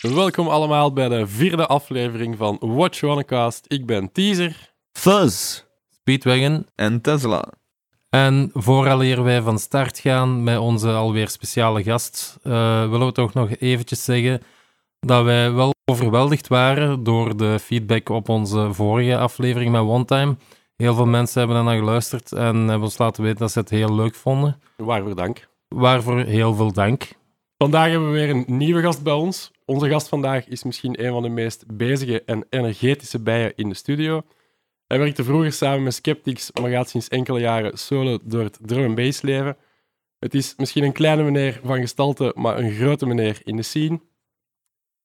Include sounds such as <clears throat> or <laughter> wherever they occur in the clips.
Welkom allemaal bij de vierde aflevering van Watch Cast. Ik ben Teaser. Fuzz. Speedwagon. En Tesla. En vooraleer wij van start gaan met onze alweer speciale gast, uh, willen we toch nog eventjes zeggen dat wij wel overweldigd waren door de feedback op onze vorige aflevering met One Time. Heel veel mensen hebben daarna geluisterd en hebben ons laten weten dat ze het heel leuk vonden. Waarvoor dank. Waarvoor heel veel dank. Vandaag hebben we weer een nieuwe gast bij ons. Onze gast vandaag is misschien een van de meest bezige en energetische bijen in de studio. Hij werkte vroeger samen met Skeptics, maar gaat sinds enkele jaren solo door het drum and bass leven. Het is misschien een kleine meneer van gestalte, maar een grote meneer in de scene.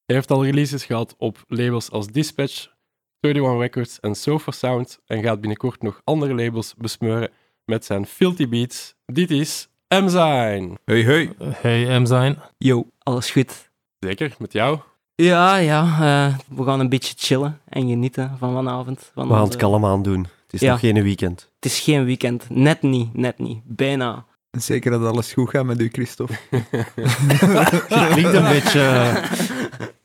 Hij heeft al releases gehad op labels als Dispatch, 31 Records en Sofa Sound en gaat binnenkort nog andere labels besmeuren met zijn Filthy Beats. Dit is M-Zijn. Hey, hey. Hey. Yo, alles goed? Zeker, met jou? Ja, ja. Uh, we gaan een beetje chillen en genieten van vanavond. Van we gaan het kalm aan doen. Het is Ja. nog geen weekend. Het is geen weekend. Net niet, net niet. Bijna. Zeker dat alles goed gaat met u, Christophe. <laughs> Het klinkt een beetje... eh,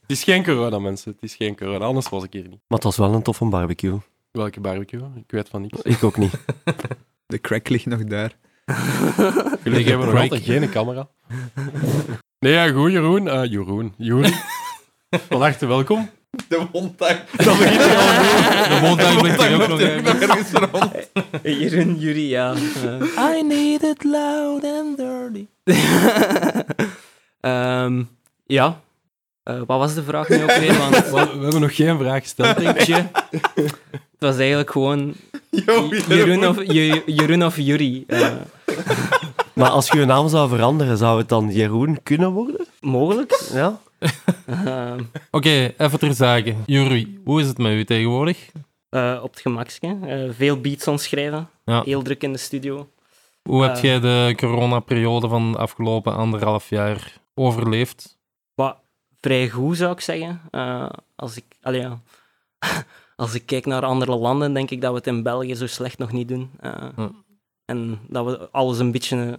Het is geen corona, mensen. Het is geen corona, anders was ik hier niet. Maar het was wel een toffe barbecue. Welke barbecue? Ik weet van niks. Ik ook niet. <laughs> De crack ligt nog daar. Gelukkig hebben we nog altijd geen camera. Nee, ja, goed, Jeroen. Eh Jeroen. Jeroen. Van harte welkom. De wondtuig. <laughs> Dat begint er al goed. De montage blijft hier ook nog even. Jeroen, Jury, ja. Eh. I need it loud and dirty. <laughs> Ehm, ja. Eh, wat was de vraag nu ook weer? <laughs> Want We we hebben nog geen vraag gesteld. denk. Tje, het was eigenlijk gewoon Jeroen of, Je- Jeroen of Jury. Eh, Maar als je je naam zou veranderen, zou het dan Jeroen kunnen worden? mogelijk. Ja? Ehm, Oké, even ter zake. Jury, hoe is het met u tegenwoordig? eh, op het gemakske. Eh, veel beats ontschrijven. Ja. Heel druk in de studio. Hoe heb Eh. jij de coronaperiode van de afgelopen anderhalf jaar overleefd? Wat vrij goed zou ik zeggen. Als, ik, allee, ja. <laughs> als ik kijk naar andere landen, denk ik dat we het in België zo slecht nog niet doen. Hm. En dat we alles een beetje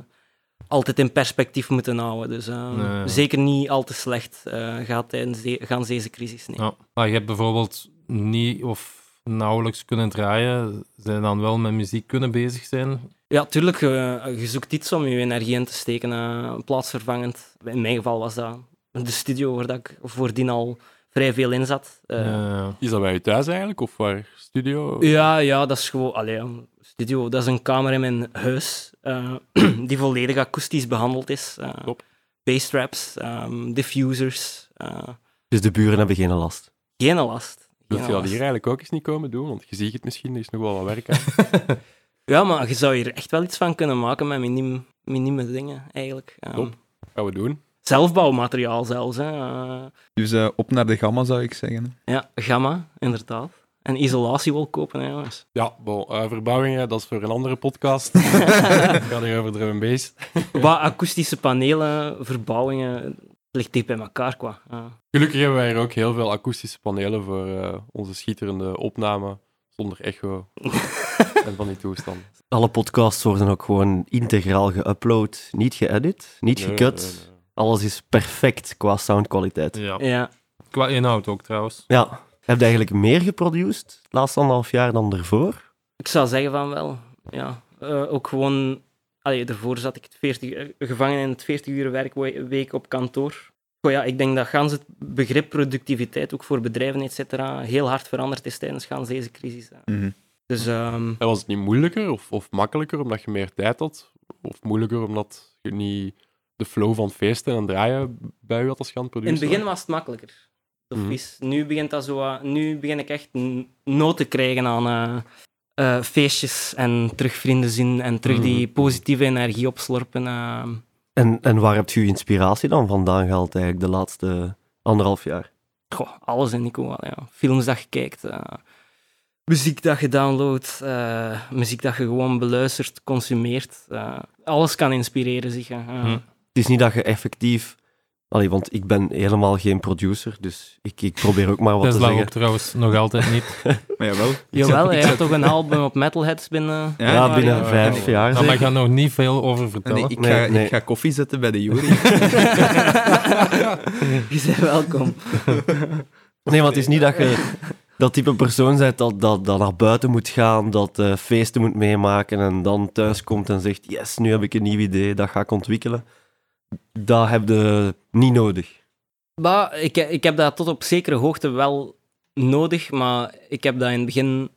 altijd in perspectief moeten houden. Dus eh, Nee. zeker niet al te slecht eh, gaat tijdens de, gaan deze crisis. Nee. Ja. Maar je hebt bijvoorbeeld niet of nauwelijks kunnen draaien. Zijn dan wel met muziek kunnen bezig zijn? Ja, tuurlijk. eh, je zoekt iets om je energie in te steken. eh, plaatsvervangend. In mijn geval was dat de studio waar dat ik voordien al vrij veel in zat. Eh, Eh, Is dat bij u thuis eigenlijk? Of waar? Studio? Ja, ja, dat is gewoon... Allee, studio, dat is een kamer in mijn huis eh, <clears throat> die volledig akoestisch behandeld is. eh Top. Basstraps, ehm, diffusers, eh, Dus de buren hebben geen last. geen last. Geen je dat hier eigenlijk ook eens niet komen doen? Want je ziet het misschien, er is nog wel wat werk aan. <laughs> Ja, maar je zou hier echt wel iets van kunnen maken met miniem, minieme dingen, eigenlijk. Top. gaan we doen. Zelfbouwmateriaal zelfs. Hè. Dus eh, op naar de gamma, zou ik zeggen. ja, gamma, inderdaad. En isolatie wil kopen, hè, jongens. Ja, bon, eh, verbouwingen, dat is voor een andere podcast. <laughs> Gaat hier over drum bass. Wat akoestische panelen, verbouwingen, ligt diep bij elkaar qua. Gelukkig hebben wij hier ook heel veel akoestische panelen voor eh, onze schitterende opname. Zonder echo <laughs> en van die toestanden. Alle podcasts worden ook gewoon integraal geüpload. Niet geëdit, niet Nee, nee. Alles is perfect qua soundkwaliteit. ja. ja. Qua inhoud ook trouwens. Ja. Heb je eigenlijk meer geproduced het laatste anderhalf jaar dan ervoor? Ik zou zeggen van wel. Ja. Eh, ook gewoon... Allee, daarvoor zat ik het 40, eh, gevangen in het 40 uur werkweek op kantoor. Goh, ja, ik denk dat gans het begrip productiviteit, ook voor bedrijven, et cetera, heel hard veranderd is tijdens gans deze crisis. Mhm. Dus ehm, En was het niet moeilijker of, of makkelijker omdat je meer tijd had? Of moeilijker omdat je niet de flow van feesten en draaien bij je had als gaan in produceren? het begin was het makkelijker. Of Mhm. nu, begint dat zo, nu begin ik echt nood te krijgen aan eh, eh, feestjes en terug vrienden zien en terug die positieve energie opslorpen. ehm. En, en waar heb je je inspiratie dan vandaan gehaald eigenlijk de laatste anderhalf jaar? Goh, alles in Nico. wel, Ja. Films dat je kijkt, eh, muziek dat je downloadt, eh, muziek dat je gewoon beluistert, consumeert. eh, alles kan inspireren zich. Het is niet dat je effectief... Allee, want ik ben helemaal geen producer, dus ik, ik probeer ook maar wat te Tesla zeggen. ook trouwens nog altijd niet. <laughs> Maar jawel. <laughs> Jawel, hij had toch een album op Metalheads binnen... Ja, Ja, binnen ja, vijf ja. jaar Daar mag zeker. je nog niet veel over Nee, vertellen. ik, Nee, ga, nee. ik ga koffie zetten bij de jury. <laughs> Je bent welkom. Nee, want het is niet dat je dat type persoon bent dat, dat, dat naar buiten moet gaan, dat eh, feesten moet meemaken en dan thuis komt en zegt, yes, nu heb ik een nieuw idee, dat ga ik ontwikkelen. Dat heb je niet nodig. Maar ik, ik heb dat tot op zekere hoogte wel nodig, maar ik heb dat in het begin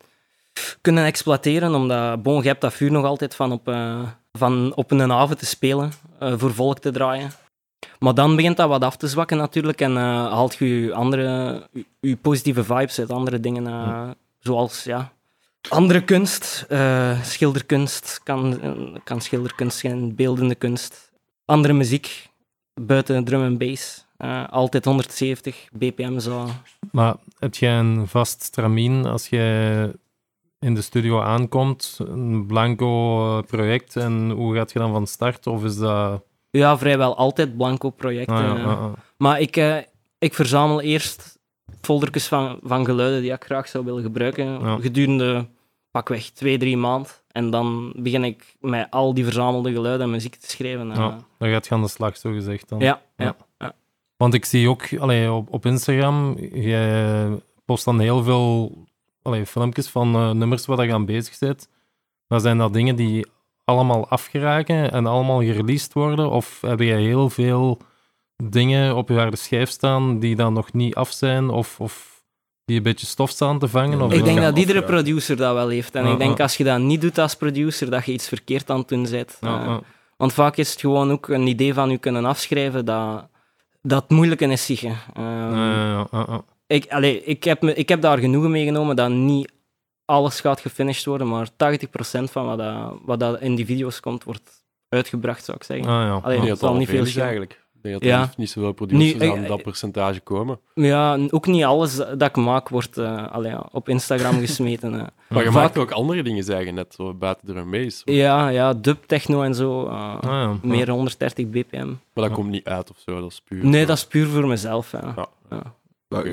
kunnen exploiteren, omdat bon, je hebt dat vuur nog altijd van op, eh, van op een avond te spelen, eh, voor volk te draaien. Maar dan begint dat wat af te zwakken natuurlijk en eh, haalt je je andere, je, je positieve vibes uit andere dingen, zoals ja, andere kunst, schilderkunst, kan, kan schilderkunst zijn, beeldende kunst, andere muziek, buiten drum en bass. Eh, altijd 170 bpm zo. Maar heb jij een vast stramien als je in de studio aankomt? Een blanco project en hoe gaat je dan van start? Of is dat... Ja, vrijwel altijd blanco projecten. Ah, ja, eh. ah, ah. Maar ik, eh, ik verzamel eerst foldertjes van, van geluiden die ik graag zou willen gebruiken Ja. gedurende pakweg twee, drie maanden. En dan begin ik met al die verzamelde geluiden en muziek te schrijven. eh. Ja, dan gaat je aan de slag, zo gezegd. Dan. ja, Ja. ja. ja. Want ik zie ook allee, op, op Instagram, je post dan heel veel allee, filmpjes van eh, nummers waar je aan bezig bent. Maar zijn dat dingen die allemaal afgeraken en allemaal gereleased worden? Of heb je heel veel dingen op je harde schijf staan die dan nog niet af zijn? Of, of die een beetje stof staan te vangen? Of, Ik denk dat iedere producer dat wel heeft. En Ja, ik denk als je dat niet doet als producer, dat je iets verkeerd aan het doen bent. ja, Eh, ja. Want vaak is het gewoon ook een idee van je kunnen afschrijven dat, dat het moeilijke is zeggen. Ehm, Ja, ja, ja, ja, ja. ik, allee, ik, heb me, ik heb daar genoegen meegenomen dat niet alles gaat gefinished worden, maar 80% van wat, dat, wat dat in die video's komt, wordt uitgebracht, zou ik zeggen. Ah, ja. Allee, dat zal al niet veel is eigenlijk. Ik denk dat er Ja. niet- niet zoveel producers aan dat percentage komen. Ja, ook niet alles dat ik maak wordt eh, allee, ja, op Instagram <laughs> gesmeten. eh. Maar je Vaak- maakt ook andere dingen, zeggen net, zo buiten de drum bass. Ja, ja, dub, techno en zo. eh, Ah, ja. Meer dan 130 bpm. Maar dat Ja. komt niet uit of zo, dat is puur. Nee, dat is puur voor mezelf. Ja.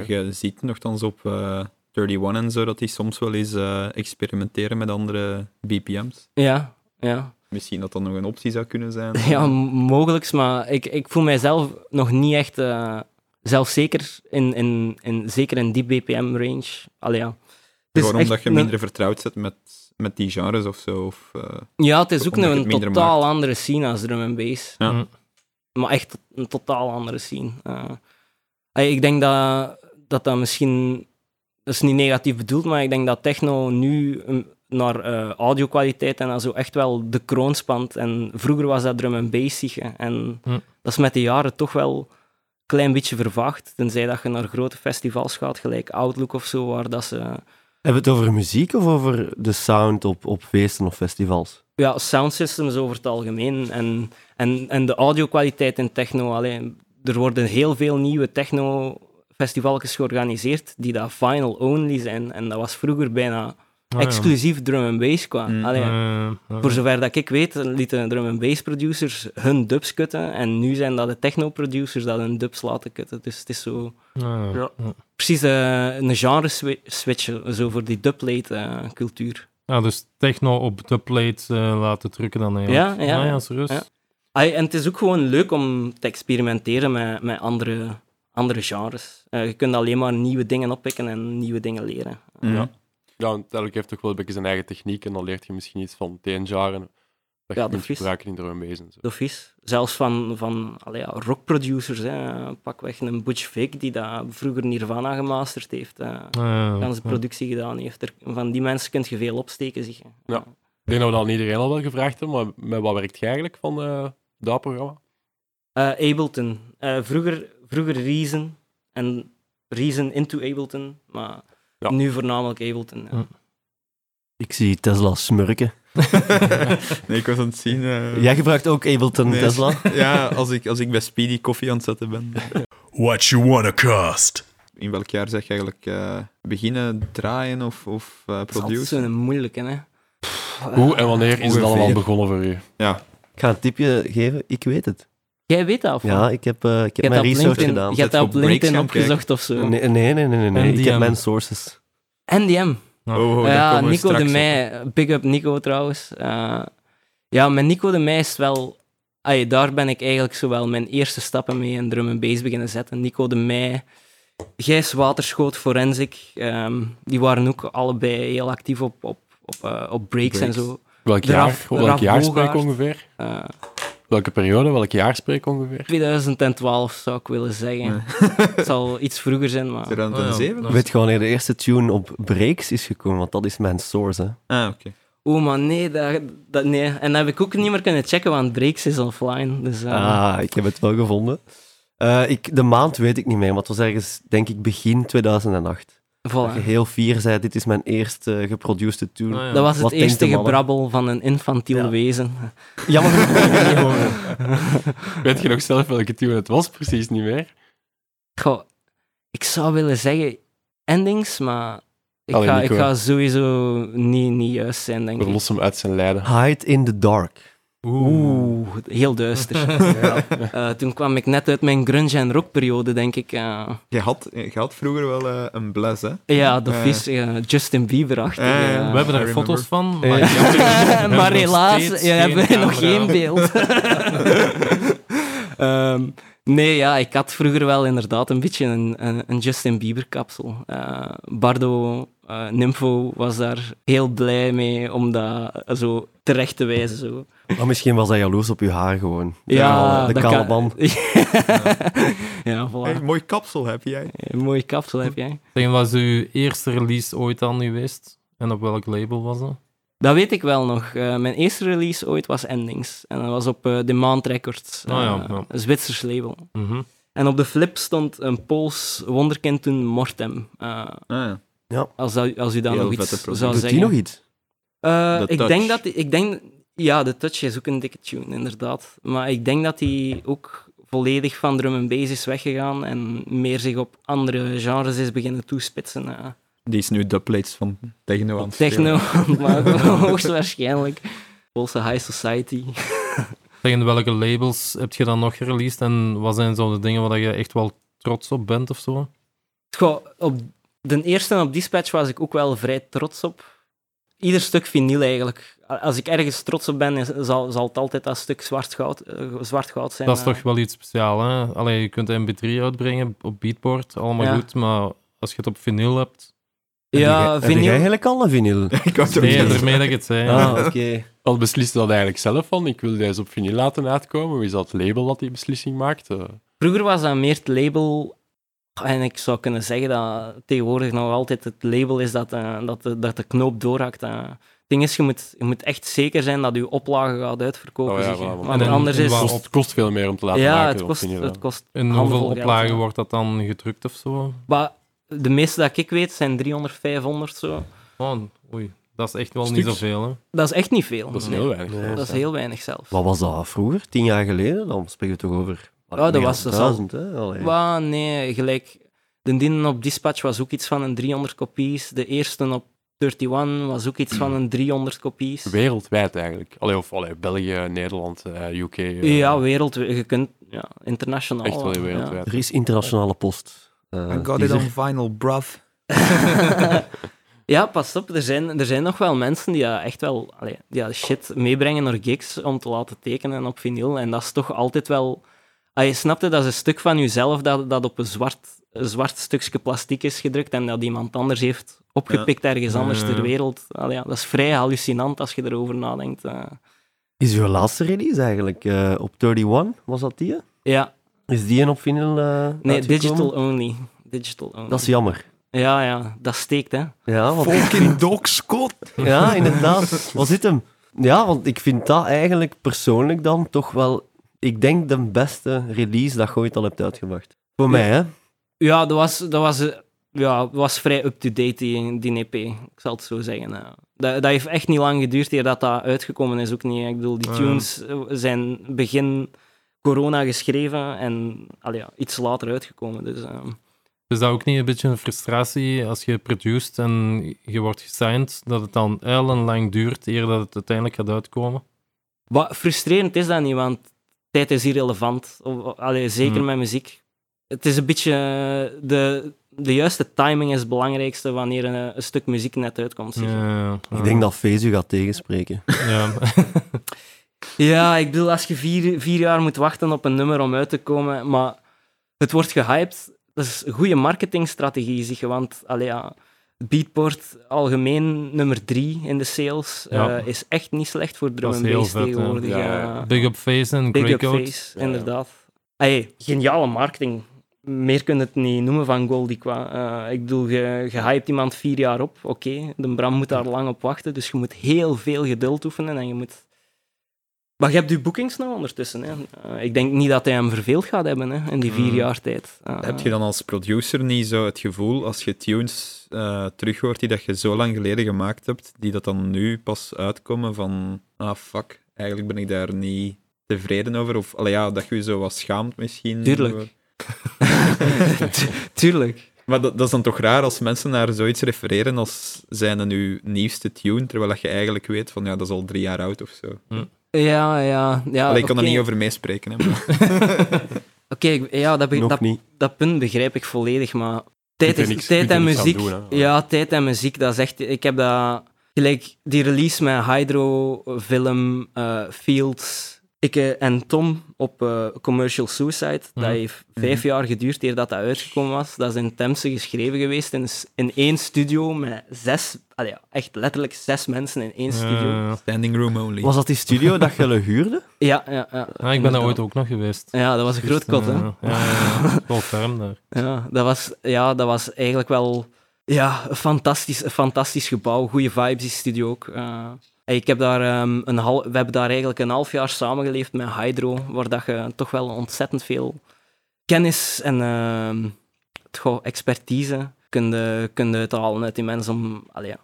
Je ziet nogthans op eh 31 en zo dat die soms wel eens eh, experimenteren met andere BPM's. Ja, ja. Misschien dat dat nog een optie zou kunnen zijn. <laughs> Ja, m- mogelijks, maar ik, ik voel mijzelf nog niet echt eh, zelfzeker, in, in, in, zeker in die BPM-range. Allee, ja. Het is Waarom echt dat je een- minder vertrouwd zit met, met die genres of zo. Of, eh, Ja, het is ook omdat een totaal maakt. andere scene als drum en bass. Ja. Mm. Maar echt een totaal andere scene. Eh, allee, ik denk dat, dat dat misschien... Dat is niet negatief bedoeld, maar ik denk dat techno nu naar eh audiokwaliteit en zo echt wel de kroon spant. En vroeger was dat drum en bass En Hm. dat is met de jaren toch wel een klein beetje vervaagd. Tenzij dat je naar grote festivals gaat, gelijk Outlook of zo, waar dat ze... Hebben we het over muziek of over de sound op, op feesten of festivals? ja, soundsystems over het algemeen en, en, en de audiokwaliteit in techno. Alleen, er worden heel veel nieuwe techno-festivaljes georganiseerd die dat final only zijn. En dat was vroeger bijna Ah, ja. exclusief drum and bass qua. Mm. Allee, Eh, ja. voor zover dat ik weet, lieten drum and bass producers hun dubs kutten. En nu zijn dat de techno-producers dat hun dubs laten kutten. Dus het is zo Ah, ja. Ja. Ja. precies eh, een genre-switch zo voor die dubplate-cultuur. Ah, dus techno op de plate eh, laten drukken dan eigenlijk. Ja, ja, Ah, ja ja. serieus. Ja. En het is ook gewoon leuk om te experimenteren met, met andere, andere genres. Eh, je kunt alleen maar nieuwe dingen oppikken en nieuwe dingen leren. mm. Ja. Ja, want elk heeft toch wel een beetje zijn eigen techniek en dan leert je misschien iets van genre dat je Ja, kunt is. gebruiken in drum bass en zo. Of is. Zelfs van, van allee, ja, rockproducers. Hè. Pakweg een Butch Vig die dat vroeger Nirvana gemasterd heeft. eh Ah, ja. Ja. productie gedaan heeft. Er, van die mensen kun je veel opsteken. Zeg. Ja. Ik denk dat we dat aan iedereen al wel gevraagd hebben, maar met wat werkt je eigenlijk van eh, dat programma? Eh, Ableton. Eh, vroeger, vroeger Reason. En Reason into Ableton. Maar Ja. nu voornamelijk Ableton. ja. Ik zie Tesla smurken. <laughs> nee, ik was aan het zien. eh, Jij gebruikt ook Ableton nee, Tesla? <laughs> Ja, als ik, als ik bij Speedy koffie aan het zetten ben. What you wanna cost? In welk jaar zeg je eigenlijk eh, beginnen draaien of, of eh Dat is produceren? moeilijke, hè. Hoe en wanneer is het allemaal begonnen voor u? Ja, Ik ga een tipje geven, ik weet het. Jij weet dat, of Ja, ik heb, eh, ik heb mijn research LinkedIn, gedaan. je hebt dat op LinkedIn opgezocht of zo. Nee, nee, nee, nee, nee, nee. Ik heb mijn sources. NDM. Oh, daar ja, Nico de. Meij. Big up Nico trouwens. Eh, ja, met Nico de Meij is het wel... Ay, daar ben ik eigenlijk zowel mijn eerste stappen mee in drum en bass beginnen zetten. Nico de Meij, Gijs Waterschoot, Forensic, ehm, die waren ook allebei heel actief op, op, op, eh, op breaks, en zo. Welk De jaar, Raf- welk jaar ongeveer? Welke periode, welk jaar spreek ik ongeveer? 2012 zou ik willen zeggen. <laughs> Het zal iets vroeger zijn, maar... 2007? Oh, ja. Weet je wanneer de eerste tune op breaks is gekomen? Want dat is mijn source. Hè. Ah, oké. Oeh, maar nee, dat, dat, nee. En dat heb ik ook niet meer kunnen checken, want breaks is offline. Dus, eh, Ah, ik heb het wel gevonden. Eh, ik, de maand weet ik niet meer, maar het was ergens, denk ik, begin 2008. Dat je voilà. heel fier zei, dit is mijn eerste geproduceerde tune. Ah, ja. Dat was Wat het eerste gebrabbel van een infantiel Ja. wezen. Jammer. <laughs> Weet je nog zelf welke tune het was? Precies niet meer. Goh, ik zou willen zeggen endings, maar ik, Allee, ga, ik ga sowieso niet, niet juist zijn, denk We ik. lossen hem uit zijn lijden. Hide in the dark. Oeh, heel duister. <laughs> <laughs> Eh, toen kwam ik net uit mijn grunge- en rockperiode, denk ik. eh. Je, had, je had vroeger wel eh, een bles, hè? ja, de vies, eh, Justin Bieber-achtig. Eh, eh. We hebben daar foto's van, maar, <laughs> maar helaas we geen nog camera. geen beeld. Ehm, nee, ja, ik had vroeger wel inderdaad een beetje een, een, een Justin Bieber-kapsel. Eh, Bardo eh, Nympho was daar heel blij mee om dat zo terecht te wijzen. Zo. Maar misschien was hij jaloers op uw haar gewoon. De Ja, kale- de kale man. <laughs> ja, voilà. Hey, mooi kapsel heb jij. Een mooie kapsel heb jij. Zeg, was uw eerste release ooit dan geweest? En op welk label was dat? Dat weet ik wel nog. Eh, mijn eerste release ooit was Endings. En dat was op eh, Demand Records. Oh ja, eh, ja. Een Zwitsers label. Mhm. En op de flip stond een Pools wonderkind toen Mortem. Eh, Ah, ja. als, dat, als u dan Heel nog iets zou Doet zeggen. hij nog iets? Eh, ik denk dat... Ik denk, ja, de Touch is ook een dikke tune, inderdaad. Maar ik denk dat hij ook volledig van drum en bass is weggegaan en meer zich op andere genres is beginnen toespitsen. eh. Die is nu dubplates van Techno aan het Techno, maar <laughs> hoogstwaarschijnlijk. Poolse High Society. <laughs> Zeg, en welke labels heb je dan nog gereleased? En wat zijn zo de dingen waar je echt wel trots op bent of zo? Goh, op de eerste op Dispatch was ik ook wel vrij trots op. Ieder stuk vinyl eigenlijk. Als ik ergens trots op ben, is- zal, zal het altijd dat stuk zwart goud, eh, zwart goud zijn. Dat is eh. toch wel iets speciaals, hè? Allee, je kunt mp3 uitbrengen op Beatport, allemaal Ja. goed, maar als je het op vinyl hebt... Ja, Heb vinyl. eigenlijk al een vinyl? <laughs> Ik ook Nee, zeggen. daarmee dat ik het zei. Ah, <laughs> oké. Al besliste dat eigenlijk zelf van, ik wil deze op vinyl laten uitkomen. Wie is dat label dat die beslissing maakt? Eh, Vroeger was dat meer het label. En ik zou kunnen zeggen dat tegenwoordig nog altijd het label is dat, eh, dat, de, dat de knoop doorhakt. eh. Het ding is, je moet, je moet echt zeker zijn dat je oplage gaat uitverkopen. Oh ja, want- En- anders en is... kost, het kost veel meer om te laten Ja, maken het kost, het kost En hoeveel oplagen ja. wordt dat dan gedrukt of zo? Maar de meeste dat ik weet zijn 300, 500 zo. Oh, oei, dat is echt wel niet zoveel, hè? Dat is echt niet veel. Dat is heel weinig. Nee. Dat is heel weinig zelfs. Wat was dat vroeger? Tien jaar geleden? Dan spreken we toch over... Ja, dat was- dat duizend, hè? Maar nee, gelijk. De dienen op Dispatch was ook iets van een 300 kopies. De eerste op 31 was ook iets van een 300 kopies. Wereldwijd eigenlijk. Allee, of allee, België, Nederland, eh, UK. eh, Ja, wereld, je kunt ja, internationaal. Echt wel ja. wereldwijd. Er is internationale post. Eh, I got it on er- vinyl, bruv. <laughs> Ja, pas op, er zijn, er zijn nog wel mensen die dat echt wel allee, die shit meebrengen naar gigs om te laten tekenen op vinyl. En dat is toch altijd wel... Ah, je snapt het, dat is een stuk van jezelf dat, dat op een zwart, zwart stukje plastic is gedrukt en dat iemand anders heeft opgepikt ergens anders Ja. ter wereld. Allee, ja, dat is vrij hallucinant als je erover nadenkt. eh. Is uw laatste release eigenlijk eh, op 31? Was dat die? ja, Is die een op vinyl eh, nee, digital only. Digital only. Dat is jammer. Ja, ja, dat steekt, hè. Ja, want Fucking Doc Scott. <laughs> Ja, inderdaad. Wat zit hem? Ja, want ik vind dat eigenlijk persoonlijk dan toch wel, ik denk de beste release dat je ooit al hebt uitgebracht. Voor mij, hè? Ja, dat was, dat was, eh, ja, dat was vrij up-to-date, die, die EP. Ik zal het zo zeggen. eh. Dat, dat heeft echt niet lang geduurd eer dat dat uitgekomen is. Ook niet. Ik bedoel, die Ah, tunes eh, zijn begin corona geschreven en allee, ja, iets later uitgekomen. Dus, eh, Is dat ook niet een beetje een frustratie als je produceert en je wordt gesigned, dat het dan lang duurt eer dat het uiteindelijk gaat uitkomen? wat frustrerend is dat niet, want tijd is irrelevant. Allee, zeker Hmm. met muziek. Het is een beetje... eh, De, de juiste timing is het belangrijkste wanneer een, een stuk muziek net uitkomt. zeg. Ja, ja, ja. Ik denk dat Face u gaat tegenspreken. Ja. <laughs> Ja, ik bedoel, als je vier, vier jaar moet wachten op een nummer om uit te komen, maar het wordt gehyped, dat is een goede marketingstrategie, zeg je, want allee, ja, Beatport, algemeen nummer drie in de sales, Ja. eh, is echt niet slecht voor drum heel bass tegenwoordig. Ja. Big Up Face en Big Grey up face, inderdaad. Hey, geniale marketing. Meer kun je het niet noemen van Goldie qua. eh, ik bedoel, je, je hypt iemand vier jaar op. Oké, de Bram moet daar lang op wachten, dus je moet heel veel geduld oefenen en je moet... Maar je hebt je boekings nog ondertussen. Hè. Eh, ik denk niet dat hij hem verveeld gaat hebben hè, in die vier Mm. jaar tijd. Eh, Heb je dan als producer niet zo het gevoel, als je tunes eh terug hoort die dat je zo lang geleden gemaakt hebt, die dat dan nu pas uitkomen van, ah fuck, eigenlijk ben ik daar niet tevreden over? Of allee, ja, dat je je zo wat schaamt misschien? Tuurlijk. <laughs> Tuurlijk. Maar dat, dat is dan toch raar als mensen naar zoiets refereren als zijn nu nieuwste tune, terwijl dat je eigenlijk weet van, ja, dat is al drie jaar oud of zo. Ja, ja. ja Allee, ik kan er niet over meespreken. <laughs> Oké, ja, dat, dat, niet. dat punt begrijp ik volledig, maar tijd, is, niks- tijd en muziek. doen, ja, tijd en muziek, dat is echt. Ik heb dat. Gelijk die release met Hydro, Film, eh, Fields, ik eh, en Tom op eh, Commercial Suicide. Mhm. Dat heeft vijf jaar geduurd eer dat dat uitgekomen was. Dat is in Temse geschreven geweest in, in één studio met zes, allee, echt letterlijk zes mensen in één studio. Standing room only. Was dat die studio dat je huurde? <laughs> Ja, ja, ja. Ik ben daar ooit ook nog geweest. Ja, dat was een groot kot, hè. Ja, ja, <laughs> ja. Daar. Ja, dat was, ja, dat was eigenlijk wel ja, een, fantastisch, een fantastisch gebouw. Goede vibes, die studio ook. Eh, ik heb daar, ehm, een hal, we hebben daar eigenlijk een half jaar samengeleefd met Hydro, waar dat je toch wel ontzettend veel kennis en ehm, expertise kunt, kunt uithalen uit die mensen. Om, ja.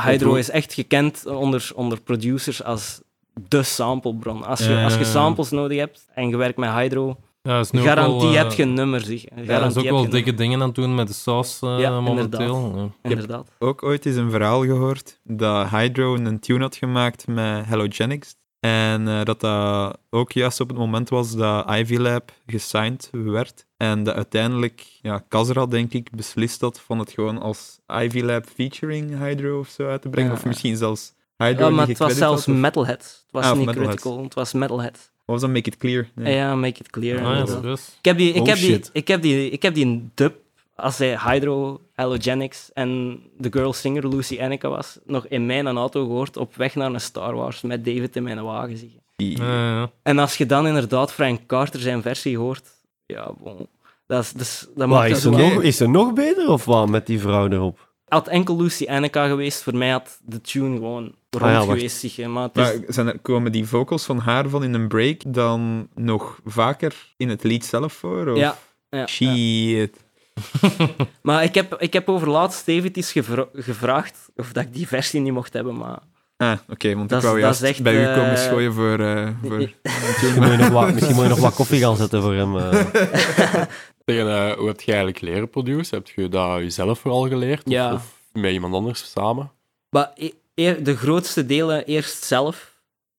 Hydro is echt gekend onder, onder producers als de samplebron. Als je, als je samples nodig hebt en je werkt met Hydro, Ja, is nu ook garantie wel, eh, heb je nummer, zeg. Ja, dat is ook wel dikke dingen aan het doen met de saus eh, Ja, momenteel. Ja. Inderdaad. ook ooit eens een verhaal gehoord dat Hydro een tune had gemaakt met Halogenics. En eh, dat dat ook juist op het moment was dat Ivy Lab gesigned werd. En dat uiteindelijk, ja, Kazra denk ik, beslist had van het gewoon als Ivy Lab featuring Hydro of zo uit te brengen. Ja. Of misschien zelfs Hydro Ja, maar het was zelfs of- Metalhead. Het was Ah, niet Metalhead. Critical, het was Metalhead. Wat was dat? Make It Clear? Nee. Ja, make it clear. Ah, ja, ik, heb die, ik, Oh, heb die, ik, heb die, ik heb die een dub, als hij Hydro, Halogenics en de girl singer Lucy Anneke was, nog in mijn auto gehoord op weg naar een Star Wars met David in mijn wagen. Zeg. Die- Ja, ja. En als je dan inderdaad Frank Carter zijn versie hoort, ja, bon, dat, is, dus, dat Maar maakt is, dat ze wel- nog, is ze nog beter of wat met die vrouw erop? Had enkel Lucy Anneke geweest, voor mij had de tune gewoon rond Ah ja, wacht. geweest. Zeg, maar het is- Maar zijn er, komen die vocals van haar van in een break dan nog vaker in het lied zelf voor? Of? ja, ja, ja. Shit. <laughs> Maar ik heb, ik heb over laatst gevra- gevraagd of dat ik die versie niet mocht hebben, maar... Ah, oké, want Dat ik wou juist echt, bij u komen eh, schooien voor... eh, voor... <laughs> Misschien moet, je nog wat, misschien moet je nog wat koffie gaan zetten voor hem. eh. <laughs> Tegen, eh, hoe heb je eigenlijk leren produceren? Heb je dat jezelf vooral geleerd? Of- Ja. Of, met iemand anders samen? Maar e- de grootste delen eerst zelf.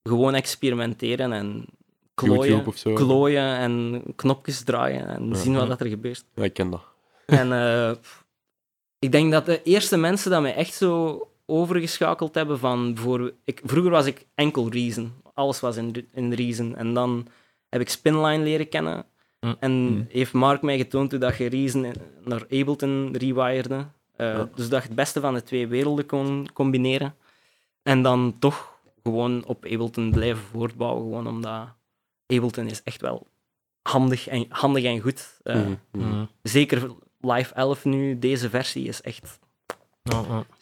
Gewoon experimenteren en klooien, klooien en knopjes draaien en Ja. zien wat dat er gebeurt. Ja, ik ken dat. En eh, ik denk dat de eerste mensen dat mij echt zo overgeschakeld hebben van... Voor, ik, vroeger was ik enkel Reason. Alles was in, in Reason. En dan heb ik Spinline leren kennen. Hm. En Hm. heeft Mark mij getoond hoe dat je Reason naar Ableton rewirede. Eh, Ja. Dus dat je het beste van de twee werelden kon combineren. En dan toch gewoon op Ableton blijven voortbouwen. Gewoon omdat Ableton is echt wel handig en, handig en goed. Mhm. Zeker Live 11 nu, deze versie is echt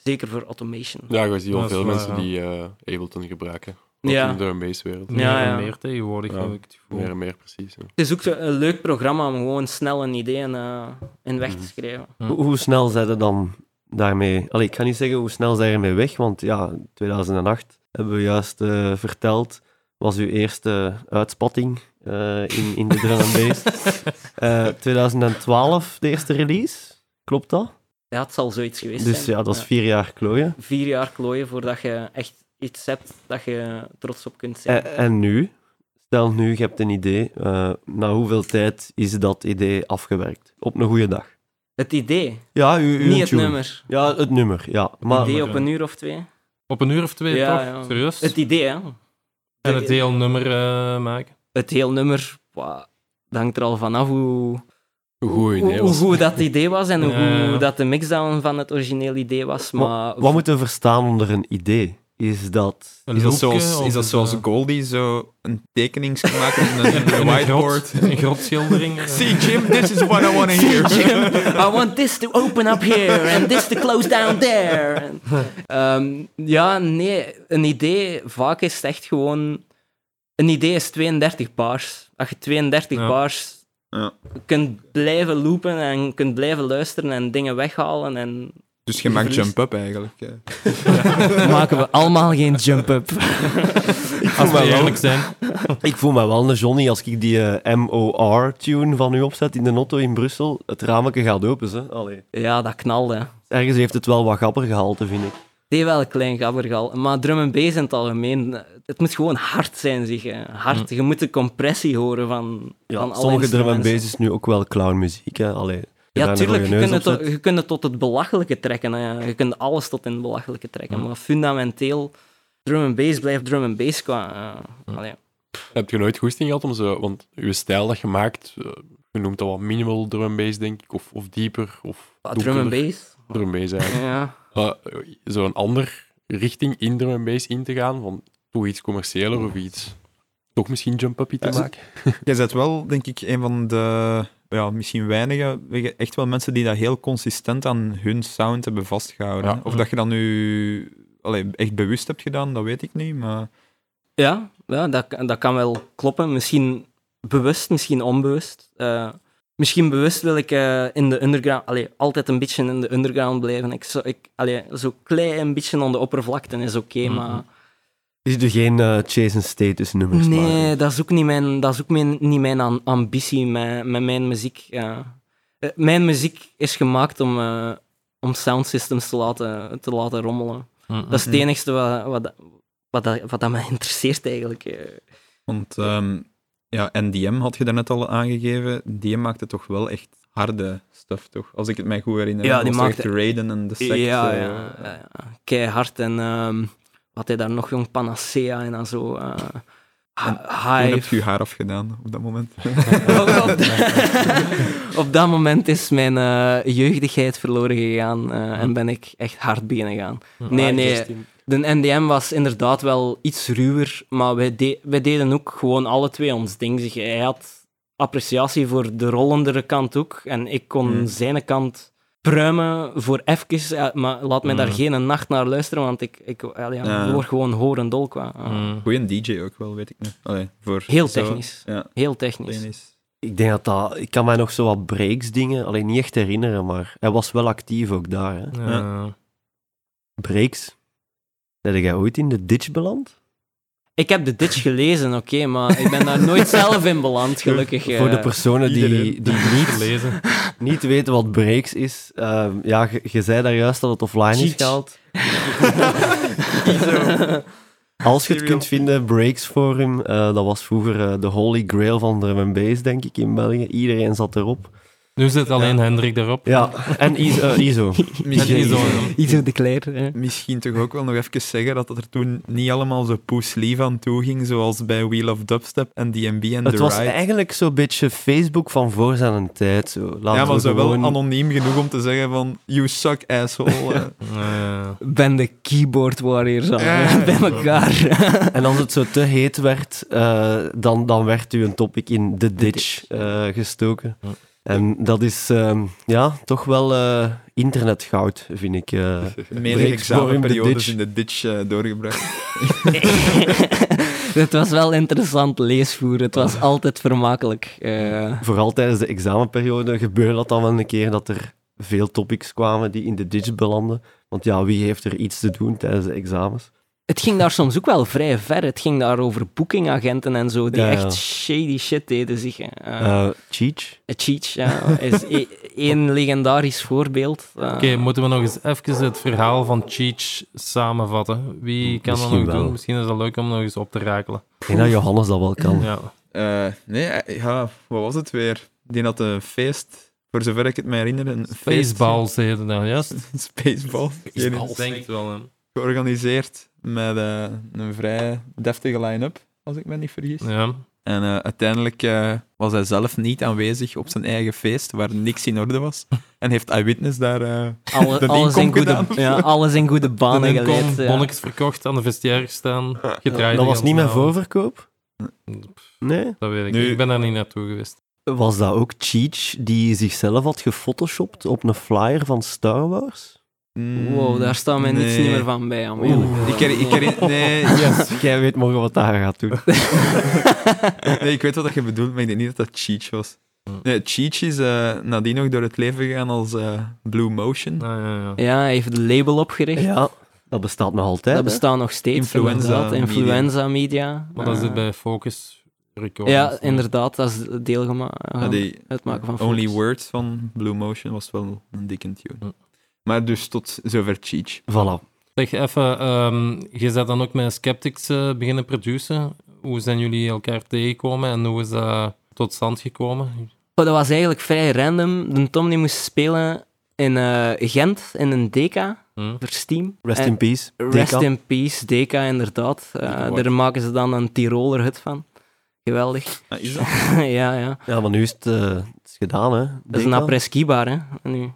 zeker voor automation. Ja, je ziet is veel waar, mensen ja. die eh, Ableton gebruiken. Ja. in de. Meer Ja, en ja. meer tegenwoordig, Ja. heb ik het gevoel. Meer en meer, precies. ja. Het is ook een leuk programma om gewoon snel een idee in, eh, in weg te Mhm. schrijven. Hoe, hoe snel zijn er dan daarmee... Allee, ik ga niet zeggen hoe snel zijn ermee weg, want ja, 2008 hebben we juist eh, verteld, was uw eerste uitspatting eh, in, in de drum and bass. <laughs> Eh, 2012 de eerste release, klopt dat? Ja, het zal zoiets geweest Dus zijn. ja, dat is vier jaar klooien. Vier jaar klooien voordat je echt iets hebt dat je trots op kunt zijn. En, en nu Stel nu, je hebt een idee. eh, na hoeveel tijd is dat idee afgewerkt? Op een goede dag. Het idee, Ja, uw, uw niet het tune. nummer. Ja, het nummer. Ja. Maar, idee op een uur of twee. Op een uur of twee, Ja, toch? ja. Serieus? Het idee, hè. En het heel nummer eh, maken. Het heel nummer, dat hangt er al vanaf hoe, Een goed hoe, hoe dat idee was en Ja, hoe dat de mixdown van het origineel idee was. Maar wat moeten we verstaan onder een idee? Is dat... Een Is dat, zoals, is dat zoals Goldie zo een tekening gemaakt op een, <laughs> een een whiteboard? grot- Een grotschildering. <laughs> eh. See, Jim, this is what I want to hear. Jim, I want <laughs> this to open up here and this to close down there. Ehm, ja, nee, een idee, vaak is het echt gewoon... Een idee is 32 bars. Als je 32 Ja. bars Ja. kunt blijven loopen en kunt blijven luisteren en dingen weghalen en... Dus je maakt jump-up eigenlijk. eh. <laughs> Maken we allemaal geen jump-up. Als we eerlijk zijn. Ik voel me wel een Johnny als ik die eh, MOR-tune van u opzet in de auto in Brussel. Het raamje gaat open, hè. Allee. Ja, dat knalde. Ergens heeft het wel wat gapper gehalte, vind ik. Het heeft wel een klein gabbergal. Maar drum en bass in het algemeen, het moet gewoon hard zijn, zeg. hè. Hard. Je moet de compressie horen van, Ja, van alle sommige drum en bass is nu ook wel clownmuziek, hè. Allee, Ja, tuurlijk, je kunt, het, op tot- zet. je kunt het tot het belachelijke trekken. Hè. Je kunt alles tot in het belachelijke trekken. Ja. Maar fundamenteel, drum en bass blijft drum en bass qua... eh, allee. Heb je nooit goesting gehad om zo... Want je stijl dat je maakt, eh, je noemt dat wat minimal drum and bass, denk ik. Of, of dieper, of Wat, drum en donkerder. bass? Drum and bass, eigenlijk. Ja. <laughs> Uh, Zo'n ander richting in drum and bass in te gaan, van toch iets commerciëler of iets... Toch misschien jump-uppie te Ja, maken. <laughs> Jij bent wel, denk ik, een van de ja, misschien weinige, echt wel mensen die dat heel consistent aan hun sound hebben vastgehouden. Ja. Of dat je dat nu allee, echt bewust hebt gedaan, dat weet ik niet. Maar Ja, ja dat, dat kan wel kloppen. Misschien bewust, misschien onbewust. Eh, misschien bewust wil ik eh, in de underground, allee, altijd een beetje in de underground blijven. Ik, zo, ik, allee, zo klein een beetje aan de oppervlakte is oké, Mhm. maar... Is er geen eh chase and status nummers Nee, maken? dat is ook niet mijn, dat is ook mijn, niet mijn am- ambitie met, met mijn muziek. ja. Eh, Mijn muziek is gemaakt om, eh, om soundsystems te laten, te laten rommelen. Dat is het Mhm. enigste wat, wat, wat, dat, wat dat mij <laughs> interesseert eigenlijk. eh. Want ehm, ja, NDM had je daarnet al aangegeven. Die maakte toch wel echt harde stuff, toch? Als ik het mij goed herinner. Ja, die maakte- Raiden en de sect. ja, ja, ja, ja. Keihard. En ehm had hij daar nog jong Panacea en dan zo. eh Toen Hive. heb je je haar afgedaan op dat moment. op, <laughs> dat- <laughs> op dat moment is mijn eh, jeugdigheid verloren gegaan eh, en ben ik echt hard beginnen gaan. Nee, nee. De NDM was inderdaad wel iets ruwer, maar wij, de- wij deden ook gewoon alle twee ons ding. Zeg, Hij had appreciatie voor de rollendere kant ook en ik kon Hmm. zijn kant pruimen voor even, ja, maar laat mij daar Hmm. geen nacht naar luisteren, want ik, ik ja, ja, Ja. word gewoon horendol qua. eh, Mm. Goeie DJ ook wel, weet ik niet. Allee, voor Heel zo- technisch. Ja, Heel technisch. Ik denk dat dat... Ik kan mij nog zo wat breaks dingen, alleen niet echt herinneren, maar hij was wel actief ook daar, hè. Ja. Breaks. Ben jij ooit in de ditch beland? Ik heb de ditch gelezen, oké, maar ik ben daar nooit <laughs> zelf in beland, gelukkig. Voor de eh. personen die, die niet, Gelezen. <laughs> niet weten wat breaks is. ehm, ja, je, zei daar juist dat het offline is Cheats. gehaald. <laughs> Als je het kunt vinden, Breaks Forum, eh, dat was vroeger eh, de holy grail van drum and bass, denk ik, in België. Iedereen zat erop. Nu zit alleen Hendrik erop. Ja, en Iso. eh, Iso. En <laughs> Misschien, Iso. Iso de misschien toch ook wel nog even zeggen dat het er toen niet allemaal zo poeslief aan toe ging, zoals bij Wheel of Dubstep en DMB en Het The was Ride. eigenlijk zo'n beetje Facebook van voor zijn tijd. Zo. Ja, maar we zo wel anoniem genoeg om te zeggen van you suck, asshole. <laughs> eh. Ja. ben de keyboard warriors Ja. <laughs> bij elkaar. En als het zo te heet werd, eh, dan, dan werd u een topic in de ditch eh, gestoken. En dat is ehm, ja, toch wel eh, internetgoud, vind ik. eh. <laughs> Menige Breaks Forum, de examenperiodes ditch. in de ditch doorgebracht. <laughs> Het was wel interessant leesvoer. Het was altijd vermakelijk. Eh, Vooral tijdens de examenperiode gebeurde dat dan wel een keer dat er veel topics kwamen die in de ditch belanden. Want ja, wie heeft er iets te doen tijdens de examens? Het ging daar soms ook wel vrij ver. Het ging daar over bookingagenten en zo, die Ja, ja. echt shady shit deden zich. Eh, Eh Cheech? Cheech, ja, is i- <laughs> één legendarisch voorbeeld. Eh, Oké, moeten we nog eens even het verhaal van Cheech samenvatten? Wie kan dat nog wel. doen? Misschien is dat leuk om nog eens op te rakelen. Ik denk dat Johannes dat wel kan. Ja. Eh, nee, eh, ja, wat was het weer? Die had een feest, voor zover ik het me herinner, een feest. Spaceballs heette dat, juist? <laughs> Spaceball. Ik denk het wel, hè. Georganiseerd met eh, een vrij deftige line-up, als ik me niet vergis. Ja. En eh, uiteindelijk eh, was hij zelf niet aanwezig op zijn eigen feest, waar niks in orde was. <laughs> En heeft Eyewitness daar... eh, <laughs> alle- de alles, in goede, ja, alles in goede <laughs> banen geleid. ja. bonnetjes verkocht, aan de vestiaire gestaan, gedraaid. Dat was niet avond. voorverkoop? Nee? Dat weet ik niet. Ik ben daar niet naartoe geweest. Was dat ook Cheech die zichzelf had gefotoshopt op een flyer van Star Wars? Mm, Wow, daar staat mij niets nee. niet meer van bij. te Ik, her- ik herinner... <laughs> Nee, Yes, jij weet morgen wat daar gaat doen. <laughs> nee, ik weet wat je bedoelt, maar ik denk niet dat dat Cheech was. Nee, Cheech is eh, nadien nog door het leven gegaan als eh, Blue Motion. Ah, ja, ja. Ja, hij heeft een label opgericht. Ja, dat bestaat nog altijd. dat hè? bestaat nog steeds. Influenza. Media. Influenza Media. Maar dat zit bij Focus Recordings. Ja, inderdaad. Dat is deelgemaakt. Ja, die het maken van Only Focus. Word van Blue Motion was wel een dikke tune. Ja. Maar dus tot zover Cheech. Voilà. Zeg even, ehm, je bent dan ook met Skeptics eh, beginnen produceren. Hoe zijn jullie elkaar tegengekomen en hoe is dat tot stand gekomen? Oh, dat was eigenlijk vrij random. De Tom die moest spelen in eh, Gent, in een DK, Hm? voor Steam. Rest En- in peace. Rest DK. in peace, DK inderdaad. Eh, daar maken ze dan een Tiroler hut van. Geweldig. Ah, is dat? <laughs> ja, ja. Ja, maar nu is het, het is gedaan, hè? Dat is een DK. après-ski bar, hè. Nu.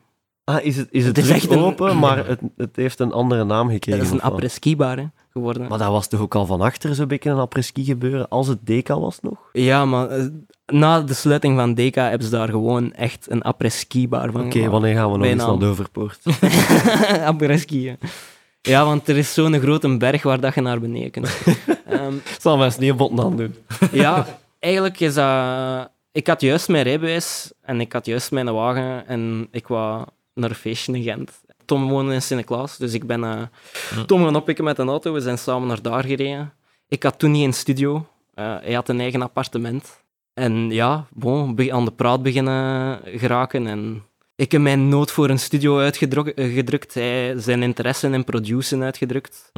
Ah, is het, is het, Het is echt een- open, <clears throat> maar het, het heeft een andere naam gekregen. Dat is een of wat? après-ski bar, hè, geworden. Maar dat was toch ook al van achter zo'n beetje een après-ski gebeuren, als het DK was nog? Ja, maar eh, na de sluiting van DK hebben ze daar gewoon echt een après-ski bar van Oké, wanneer gaan we nog eens naar Doverpoort? <laughs> après-ski, hè. Ja, want er is zo'n grote berg waar dat je naar beneden kunt. <laughs> Ehm, Zal mijn sneeuwbotten aan doen. <laughs> ja, eigenlijk is dat... Ik had juist mijn rijbewijs en ik had juist mijn wagen en ik wou naar een feestje in Gent. Tom woonde in Sint-Niklaas, dus ik ben eh, Tom gaan oppikken met een auto. We zijn samen naar daar gereden. Ik had toen niet een studio. Eh, hij had een eigen appartement. En ja, bon, aan de praat beginnen geraken. En ik heb mijn nood voor een studio uitgedrukt. Hij zijn interesse in produceren uitgedrukt.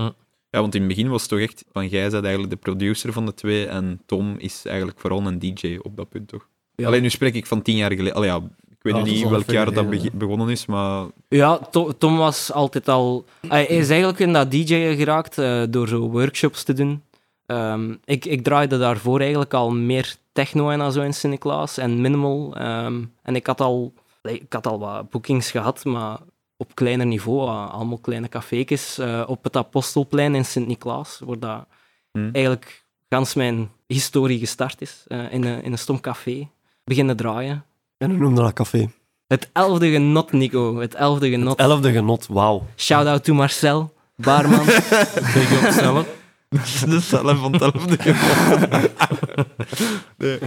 Ja, want in het begin was het toch echt van jij bent eigenlijk de producer van de twee en Tom is eigenlijk vooral een DJ op dat punt, toch? Ja. Alleen nu spreek ik van tien jaar geleden. Allee, ja, weet Ja, niet welk jaar dat begonnen is, maar Ja, To- Tom was altijd al... Hij is eigenlijk in dat DJ geraakt eh, door zo workshops te doen. Ehm, ik, ik draaide daarvoor eigenlijk al meer techno en zo in Sint-Niklaas en minimal. ehm, en ik had, al, ik had al wat boekings gehad, maar op kleiner niveau. eh, allemaal kleine cafékes eh, op het Apostelplein in Sint-Niklaas, waar dat Hmm. eigenlijk gans mijn historie gestart is. eh, in, een, in een stom café. Beginnen draaien. En hoe noemde dat café? Het elfde genot, Nico. Het elfde genot. Elfde genot, wauw. Shout-out to Marcel, barman. Big up zelf. de cellen van het elfde geval. nee.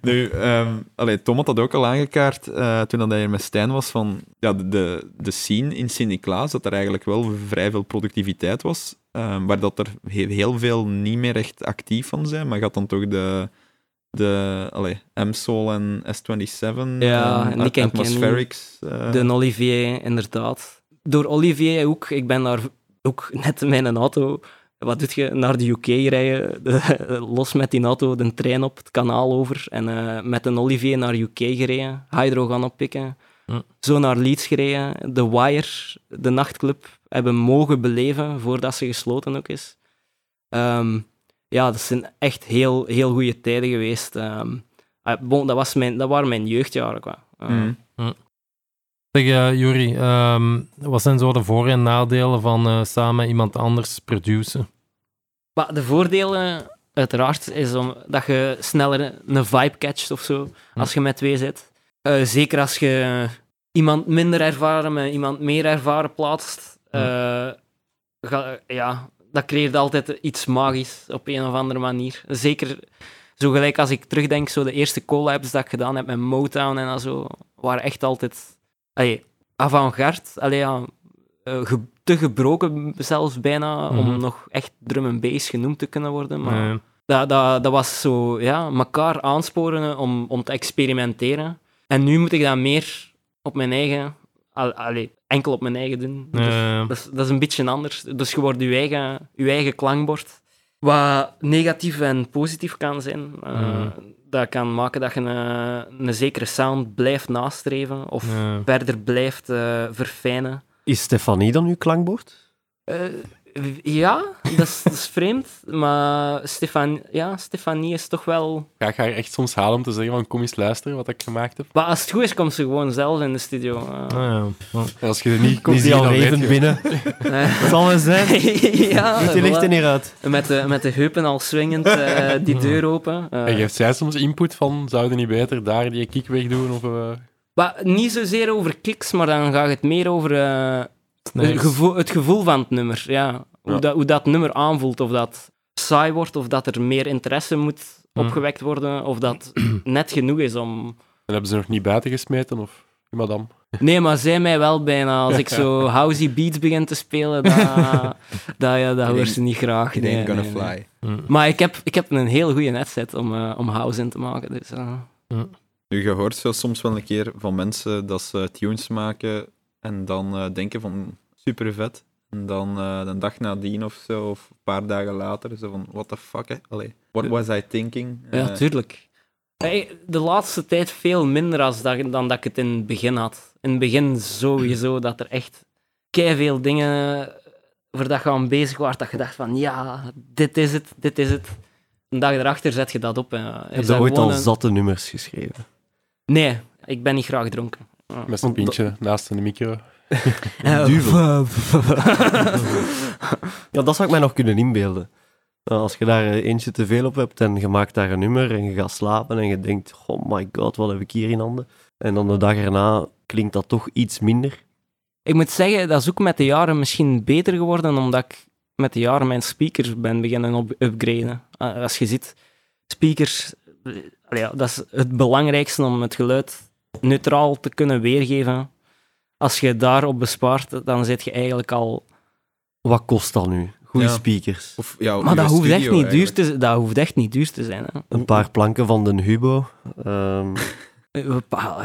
Nu, ehm, allee, Tom had dat ook al aangekaart eh, toen dat hij er met Stijn was, van ja, de, de, scene in Sint-Niklaas, dat er eigenlijk wel vrij veel productiviteit was, ehm, waar dat er he- heel veel niet meer echt actief van zijn, maar je had dan toch de, de allee, M-Soul en S27, Ja, en Nick Atmospherics. eh, De Olivier, inderdaad. Door Olivier ook. Ik ben daar ook net met een auto... Wat doet je? Naar de UK rijden, de- <laughs> los met die auto, de trein op, het kanaal over. En eh, met een Olivier naar UK gereden, Hydro gaan oppikken. Hm. Zo naar Leeds gereden. The Wire, de nachtclub, hebben mogen beleven voordat ze gesloten ook is. Ehm, ja, dat zijn echt heel, heel goede tijden geweest. Bon, dat, was mijn, dat waren mijn jeugdjaren. Qua. Ehm, mhm. Zeg, eh, Juri, ehm, wat zijn zo de voor- en nadelen van eh, samen iemand anders produceren? Maar de voordelen, uiteraard, is om, dat je sneller een vibe catcht of zo, als je met twee zit. Eh, zeker als je iemand minder ervaren met iemand meer ervaren plaatst. eh, ga- ja, dat creëert altijd iets magisch op een of andere manier. Zeker zo gelijk als ik terugdenk, zo de eerste collabs dat ik gedaan heb met Motown en zo, waren echt altijd allee, avant-garde. Allee, ja, eh, ge- te gebroken zelfs bijna, Mhm. om nog echt drum en bass genoemd te kunnen worden. Maar dat, dat, dat was zo, ja, elkaar aansporen om, om te experimenteren. En nu moet ik dat meer op mijn eigen... al- allee, enkel op mijn eigen doen. Dus Eh, dat, is, dat is een beetje anders. Dus je wordt je eigen, je eigen klankbord. Wat negatief en positief kan zijn. Eh. Dat kan maken dat je een, een zekere sound blijft nastreven of eh, verder blijft eh, verfijnen. Is Stefanie dan uw klankbord? Eh, ja, dat is, dat is vreemd. Maar Stefan, ja, Stefanie is toch wel... Ga ik haar echt soms halen om te zeggen van kom eens luisteren wat ik gemaakt heb. Maar als het goed is, komt ze gewoon zelf in de studio. Eh, ah, ja. Als je er niet Komt die al even binnen? eh, Dat zal wel zijn. <laughs> ja, Die uit. Met de, met de heupen al swingend, eh, die deur open. Eh, En geeft zij soms input van, zouden niet beter daar die kick wegdoen? Of, eh, Maar niet zozeer over kicks, maar dan gaat het meer over het, gevoel, het gevoel van het nummer. Ja. Hoe, Ja. Dat, hoe dat nummer aanvoelt. Of dat saai wordt, of dat er meer interesse moet Hm. opgewekt worden, of dat <clears throat> net genoeg is om... en hebben ze nog niet buiten gesmeten? Of madame? <laughs> Nee, maar zij mij wel bijna. Als ik zo <laughs> housey beats begin te spelen, dat, <laughs> dat, ja, dat hoort ze niet graag. It Nee, ain't gonna nee, nee. fly. Mm. Maar ik heb, ik heb een heel goede netset om, eh, om house in te maken. Dus, eh. Nu, je hoort zo soms wel een keer van mensen dat ze tunes maken en dan eh, denken van super vet. En dan eh een dag nadien of zo, of een paar dagen later, zo van what the fuck, hè? Allee, what was I thinking? Ja, Eh, tuurlijk. Hey, de laatste tijd veel minder als dat, dan dat ik het in het begin had. In het begin sowieso <clears throat> dat er echt veel dingen voor dat je aan bezig was, dat je dacht van ja, dit is het, dit is het. Een dag erachter zet je dat op. Heb je ooit al een- zatte nummers geschreven? Nee, ik ben niet graag dronken. Met zijn pintje naast de micro. <laughs> Duvel. <laughs> ja, dat zou ik mij nog kunnen inbeelden. Als je daar eh, eentje te veel op hebt en je maakt daar een nummer en je gaat slapen en je denkt, oh my god, wat heb ik hier in handen? En dan de dag erna klinkt dat toch iets minder. Ik moet zeggen, dat is ook met de jaren misschien beter geworden, omdat ik met de jaren mijn speakers ben beginnen op upgraden. Uh, Als je ziet, speakers, eh, ja, dat is het belangrijkste om het geluid neutraal te kunnen weergeven. Als je daarop bespaart, dan zit je eigenlijk al... Wat kost dat nu? Goede Ja. speakers. Of, ja, Maar dat hoeft, echt niet duur te, dat hoeft echt niet duur te zijn. Hè. Een paar planken van de Hubo. <laughs> Nee,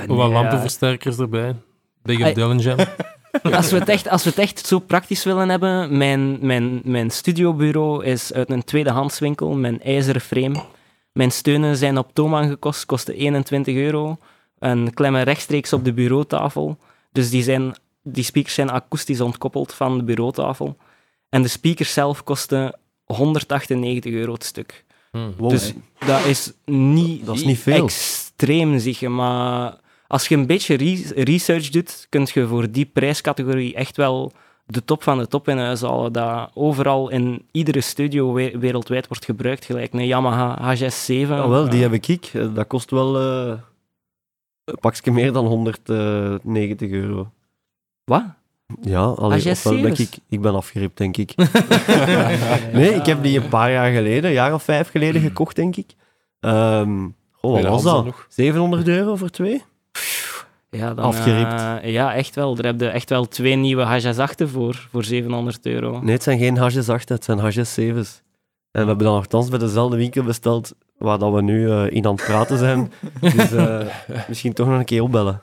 Wat lampenversterkers erbij. Big Dillingham. <laughs> <laughs> Als we, het echt, als we het echt zo praktisch willen hebben, mijn, mijn, mijn studiobureau is uit een tweedehandswinkel, mijn ijzeren frame. Mijn steunen zijn op Thomann gekost, kosten 21 euro. En klemmen rechtstreeks op de bureautafel. Dus die, zijn, die speakers zijn akoestisch ontkoppeld van de bureautafel. En de speakers zelf kosten 198 euro het stuk. Hm. wow. Dus dat is niet, Dat is niet veel. extreem, zeg je. Maar als je een beetje re- research doet, kun je voor die prijscategorie echt wel de top van de top in huis halen. Dat overal in iedere studio we- wereldwijd wordt gebruikt. Gelijk een Yamaha HS7. ja, wel, die heb ik. ik. Eh, Dat kost wel eh pakje meer dan 190 euro. Wat? Ja, alleen ofwel ben ik, ik ben afgeript, denk ik. <laughs> Nee, ik heb die een paar jaar geleden, een jaar of vijf geleden gekocht, denk ik. Ehm oh, wat was dat? nog. 700 euro voor twee? Ja, dan, Afgeript. eh, ja, echt wel. Daar heb je echt wel twee nieuwe HS8 voor, voor 700 euro. Nee, het zijn geen HS8, het zijn HS7's. En we hebben dan nogthans bij dezelfde winkel besteld waar dat we nu eh, in aan het praten zijn. <laughs> Dus eh, misschien toch nog een keer opbellen.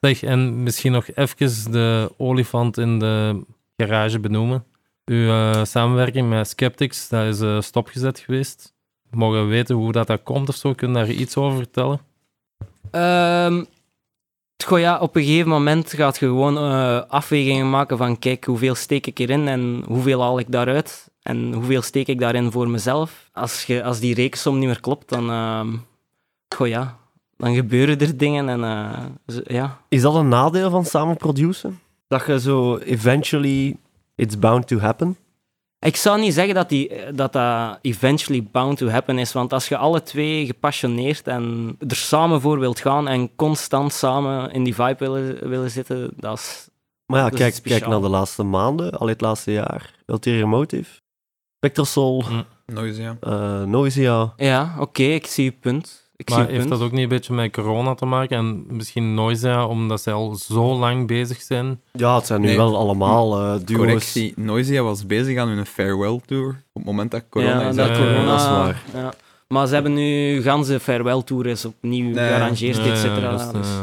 Zeg, en misschien nog even de olifant in de garage benoemen. Uw eh, samenwerking met Skeptics, dat is stopgezet geweest. Mogen we weten hoe dat, dat komt of zo? Kun je daar iets over vertellen? Ehm, goh, ja, op een gegeven moment gaat je gewoon eh, afwegingen maken van kijk, hoeveel steek ik erin en hoeveel haal ik daaruit en hoeveel steek ik daarin voor mezelf. Als, je, als die rekensom niet meer klopt, dan, ehm, goh, ja, dan gebeuren er dingen en eh, zo- ja. Is dat een nadeel van samen produceren? Dat je zo eventually it's bound to happen? Ik zou niet zeggen dat, die, dat dat eventually bound to happen is, want als je alle twee gepassioneerd en er samen voor wilt gaan en constant samen in die vibe willen, willen zitten, dat is... Maar ja, Dat kijk, kijk naar de laatste maanden, al het laatste jaar. Ulterior Motive, Spectrosol. Noise, ja. eh Noisia. Ja, oké, ik zie je punt. Ik zie Maar je heeft punt. dat ook niet een beetje met corona te maken? En misschien Noisia, omdat zij al zo lang bezig zijn? Ja, het zijn nu Nee. wel allemaal eh duo's. Correctie, Noisia was bezig aan hun farewell tour. Op het moment dat corona ja, is dat Ja, corona, dat is waar. Ja. Maar ze hebben nu ganse farewell tour is opnieuw Nee, gearrangeerd, Ja, et cetera. dat is, dus-.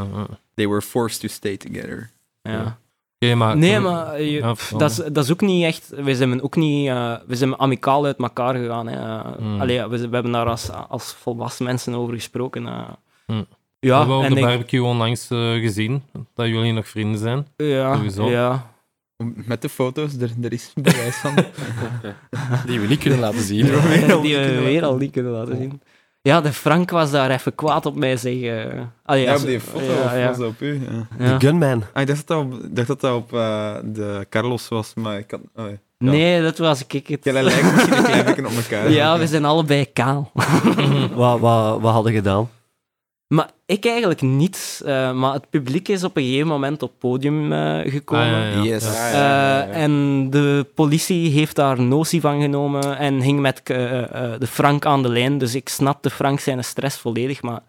They were forced to stay together. Ja. Maar... Nee, maar eh, je- Ja, dat, is, dat is ook niet echt... We zijn ook niet... eh, we zijn amicaal uit elkaar gegaan. Hè. Hmm. Allee, we, we hebben daar als, als volwassen mensen over gesproken. eh. Hmm. we Ja, hebben op en de ik- barbecue onlangs eh, gezien dat jullie nog vrienden zijn. ja, sowieso. ja. Met de foto's, er, er is bewijs van. <laughs> Die we niet kunnen laten zien. <laughs> die we weer al niet kunnen laten zien. Ja, de Frank was daar even kwaad op mij, zeg. eh. Allee, Ja, op die foto, ja, of ja. was dat op u? Ja. Ja. De Gunman. Ah, ik dacht dat dat op, dacht dat, dat op eh, de Carlos was, maar ik kan... Oh, ja. Nee, dat was ik het. Jullie lijken misschien een klein beetje op elkaar. Ja, we zijn allebei kaal. Wat, wat, wat hadden gedaan? Maar ik eigenlijk niet. eh, maar het publiek is op een gegeven moment op het podium eh, gekomen. Ah, ja, ja. Yes. Ja. Eh, en de politie heeft daar notie van genomen en ging met eh, eh, de Frank aan de lijn. Dus ik snapte Frank zijn stress volledig, maar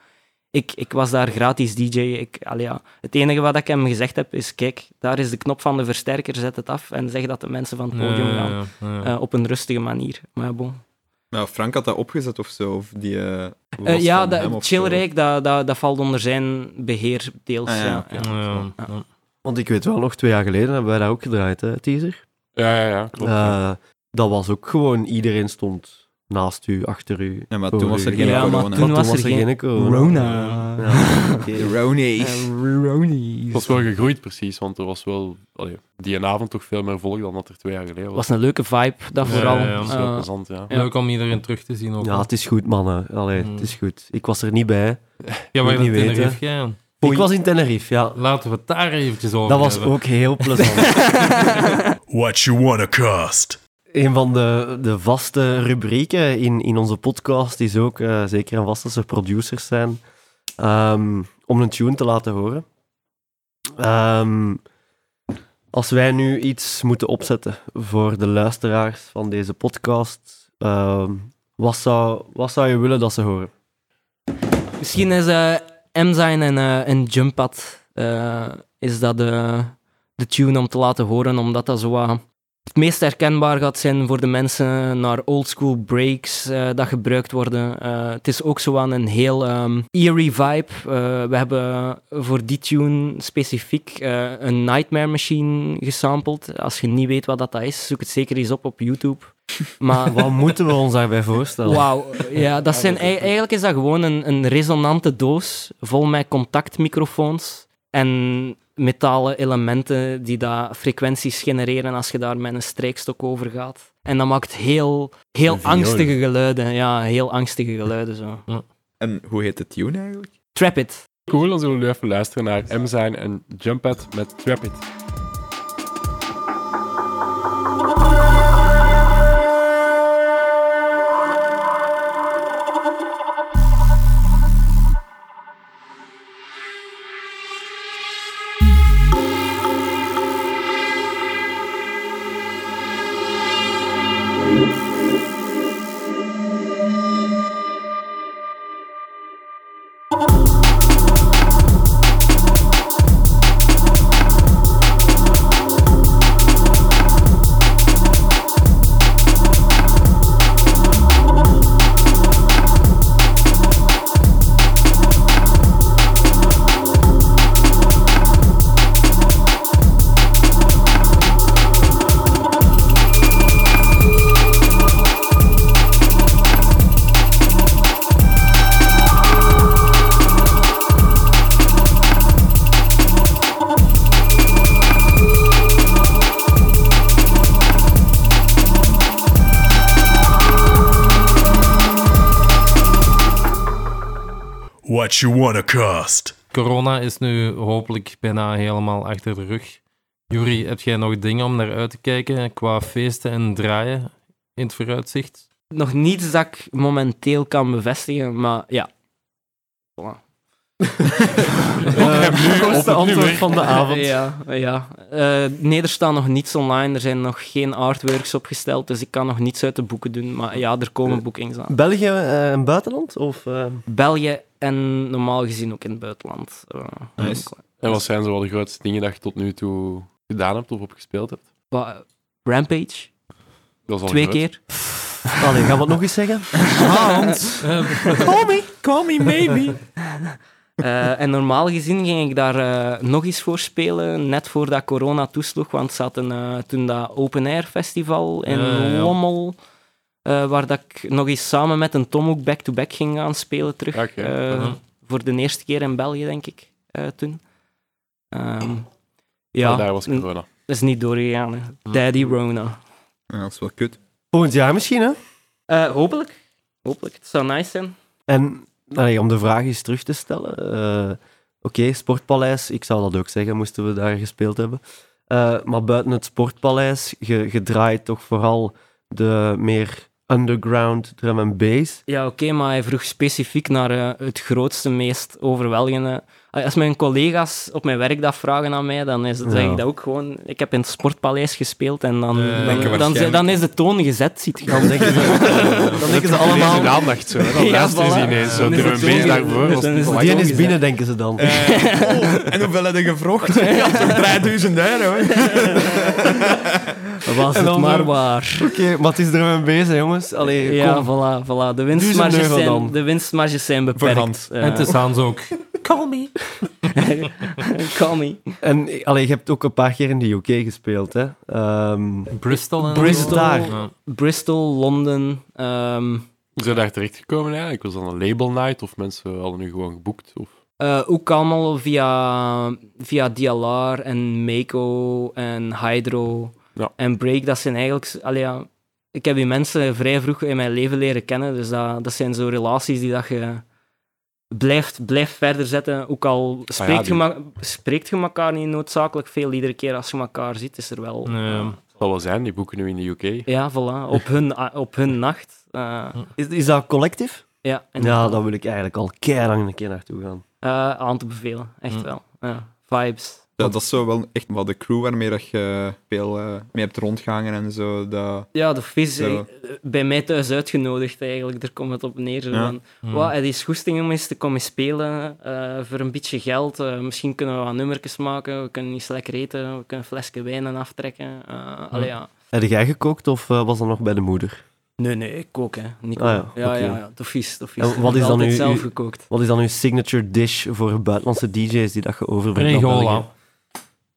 ik, ik was daar gratis DJ. Ik, ja. Het enige wat ik hem gezegd heb is, kijk, daar is de knop van de versterker, zet het af en zeg dat de mensen van het podium gaan. Ja, ja, ja. Eh, op een rustige manier. Maar bon. Nou, Frank had dat opgezet of zo, of die eh, Eh, ja, dat-. Chillrijk, dat, dat, dat valt onder zijn beheer deels. Ah, ja, ja, oké. ja. Ja, ja. Want ik weet wel, nog twee jaar geleden hebben wij dat ook gedraaid, hè, teaser. Ja, ja, ja. Klopt. Eh, dat was ook gewoon, iedereen stond naast u, achter u. Ja, maar toen was er geen Ja, maar corona. toen was er geen geen corona. corona. <laughs> Het was wel gegroeid, precies, want er was wel allee, die een avond toch veel meer volk dan dat er twee jaar geleden Het was. was een leuke vibe, dat Ja, vooral. ja, ja. Dat is wel Eh, plezant, ja. Leuk om iedereen terug te zien ook. Ja, het is goed, mannen. Allee, Mm. het is goed. Ik was er niet bij. ja, niet weten. Tenerife. Ik was in Tenerife, ja. Laten we het daar eventjes over Dat was hebben. ook heel plezant. <laughs> <laughs> What you wanna cost? Een van de, de vaste rubrieken in, in onze podcast is ook, eh, zeker en vast als er producers zijn, ehm, om een tune te laten horen. Ehm, als wij nu iets moeten opzetten voor de luisteraars van deze podcast, ehm, wat, zou, wat zou je willen dat ze horen? Misschien is eh M-Zijn en, eh en eh, is dat de, de tune om te laten horen, omdat dat zo wat het meest herkenbaar gaat zijn voor de mensen naar oldschool breaks eh, dat gebruikt worden. Eh, het is ook zo aan een heel ehm, eerie vibe. Eh, we hebben voor die tune specifiek een Nightmare Machine gesampled. Als je niet weet wat dat is, zoek het zeker eens op op YouTube. <laughs> Maar Wat moeten we ons daarbij voorstellen? Wauw, ja, <laughs> dat zijn, ei- eigenlijk is dat gewoon een, een resonante doos vol met contactmicrofoons en metalen elementen die dat frequenties genereren als je daar met een strijkstok over gaat. En dat maakt heel, heel angstige geluiden. Ja, heel angstige geluiden zo. En hoe heet de tune eigenlijk? Trap It. Cool, dan zullen we nu even luisteren naar M-Zijn en Jumpet met Trap It. What you wanna cost? Corona is nu hopelijk bijna helemaal achter de rug. Juri, heb jij nog dingen om naar uit te kijken qua feesten en draaien in het vooruitzicht? Nog niets dat ik momenteel kan bevestigen, maar ja. Voilà. Eh, was de antwoord van de avond. Ja, ja. Eh, nee, er staan nog niets online. Er zijn nog geen artworks opgesteld, dus ik kan nog niets uit de boeken doen. Maar ja, er komen boekings aan. België eh, en buitenland? Of, eh, België en normaal gezien ook in het buitenland. Eh, Nice. En wat zijn zo wel de grootste dingen dat je tot nu toe gedaan hebt of opgespeeld hebt? wa- Rampage, Dat is al twee groot. keer. <laughs> Allee, gaan we het nog eens zeggen? <laughs> <laughs> Call me, call me maybe. Eh, en normaal gezien ging ik daar eh, nog eens voor spelen, net voordat corona toesloeg, want ze hadden eh, toen dat Open Air Festival in ja, eh, waar dat ik nog eens samen met een Tom ook back-to-back ging gaan spelen terug. Eh, Mhm. Voor de eerste keer in België, denk ik, eh, toen. Ehm, Ja, ja, daar was corona. dat is niet doorgegaan. hè. Daddy Rona. Ja, dat is wel kut. Volgend jaar misschien, hè? Eh, hopelijk. Hopelijk. Het zou nice zijn. En allee, om de vraag eens terug te stellen. eh, Oké, Sportpaleis, ik zou dat ook zeggen, moesten we daar gespeeld hebben. Eh, maar buiten het Sportpaleis, je, je draait toch vooral de meer underground drum and bass. Ja, oké, maar hij vroeg specifiek naar eh, het grootste, meest overweldigende. Als mijn collega's op mijn werk dat vragen aan mij, dan is, het zeg Ja. ik dat ook gewoon. Ik heb in het Sportpaleis gespeeld en dan, dan, dan, is de toon gezet, ziet je. Dan <laughs> denken ze, dan denken ze allemaal... Deze aandacht zo. hè. Dan <laughs> Ja, voilà. ineens. Zo Dan is zo- daarvoor. dan is Die is gezet. binnen, denken ze dan. oh, en hoeveel heb je gevrocht? <laughs> Zo'n 3000 euro. Was het maar zo- waar. Oké, het is and bass, hè, jongens. Allee, Ja, kom. voilà, voilà. De winstmarges zijn, de winstmarges zijn beperkt. Eh, En het is Hans ook. Call me. <laughs> Call me. En allee, je hebt ook een paar keer in de UK gespeeld, hè? Ehm, Bristol en Bristol. Daar. Ja. Bristol, Londen. ehm, Hoe zijn daar terechtgekomen eigenlijk? Was dat een label night of mensen hadden nu gewoon geboekt? Of... Eh, ook allemaal via, via DLR en Mako en Hydro Ja. en Break. Dat zijn eigenlijk... Allee, ja, ik heb die mensen vrij vroeg in mijn leven leren kennen. Dus dat, dat zijn zo relaties die dat je blijft, blijft verder zetten. Ook al spreekt, die- je, spreekt je elkaar niet noodzakelijk veel. Iedere keer als je elkaar ziet, is er wel... Nee, eh, Het zal wel zijn, die boeken nu in de UK. ja, voilà. Op <laughs> hun, op hun nacht. Eh, is, is dat collectief? ja, Ja, daar wil ik eigenlijk al lang een keer naartoe gaan. eh, aan te bevelen. Echt Hm. wel. Ja, vibes. Ja, dat is zo wel echt wel de crew waarmee dat je veel eh, mee hebt rondgehangen en zo. Dat... Ja, de vis Zo. eh, bij mij thuis uitgenodigd eigenlijk. Daar komt het op neer. Zo Ja. van, Hm. "Wat, het is goesting om eens te komen spelen eh, voor een beetje geld. Eh, misschien kunnen we wat nummertjes maken. We kunnen iets lekker eten. We kunnen een flesje wijn en aftrekken. Eh, allee, ja. Heb jij gekookt of was dat nog bij de moeder? Nee, nee, ik kook, hè. Niet Ah, ja, ja, oké. ja, ja. En wat is dan uw- zelf gekookt. Wat is dan uw signature dish voor buitenlandse DJ's die dat je overbrengt?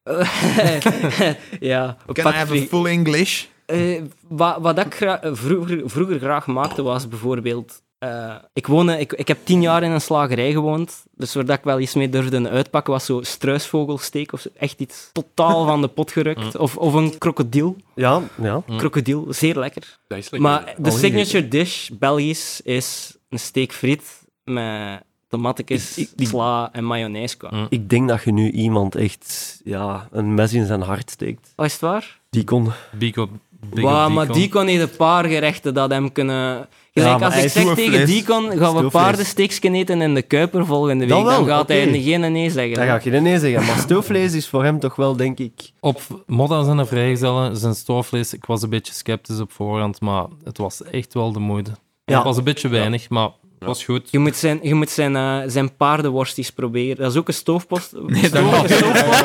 <laughs> ja, Can I have a full English? Eh, wat, wat ik gra- vroeger, vroeger graag maakte was bijvoorbeeld. eh, ik, woonde, ik, ik heb tien jaar in een slagerij gewoond. Dus waar ik wel iets mee durfde uitpakken was zo struisvogelsteek of zo. Echt iets totaal van de pot gerukt. <laughs> Of, of een krokodil. Ja, ja. Krokodil, zeer lekker. Maar de signature dish, Belgisch, is een steak friet met tomatekjes, Ik- ik- sla en mayonaise. qua. Hm. Ik denk dat je nu iemand echt ja, een mes in zijn hart steekt. Oh, is het waar? Die kon... Bico. Up maar Deacon. Heeft een paar gerechten dat hem kunnen... Ja, als hij ik zeg tegen. Deacon, gaan we Stoofvlees. paardensteaks eten in de Kuiper volgende week, Dan wel, dan gaat hij oké. in geen nee zeggen. Dan ga ik geen nee zeggen. Maar stoofvlees is voor hem toch wel, denk ik... Op Modda zijn vrijgezellen, zijn stoofvlees. Ik was een beetje sceptisch op voorhand, maar het was echt wel de moeite. Ja. Het was een beetje weinig, maar was goed. Je moet zijn, je moet zijn, eh, zijn paardenworstjes proberen. Dat is ook een stoofpost. Nee, dat Stoof- stoofpost.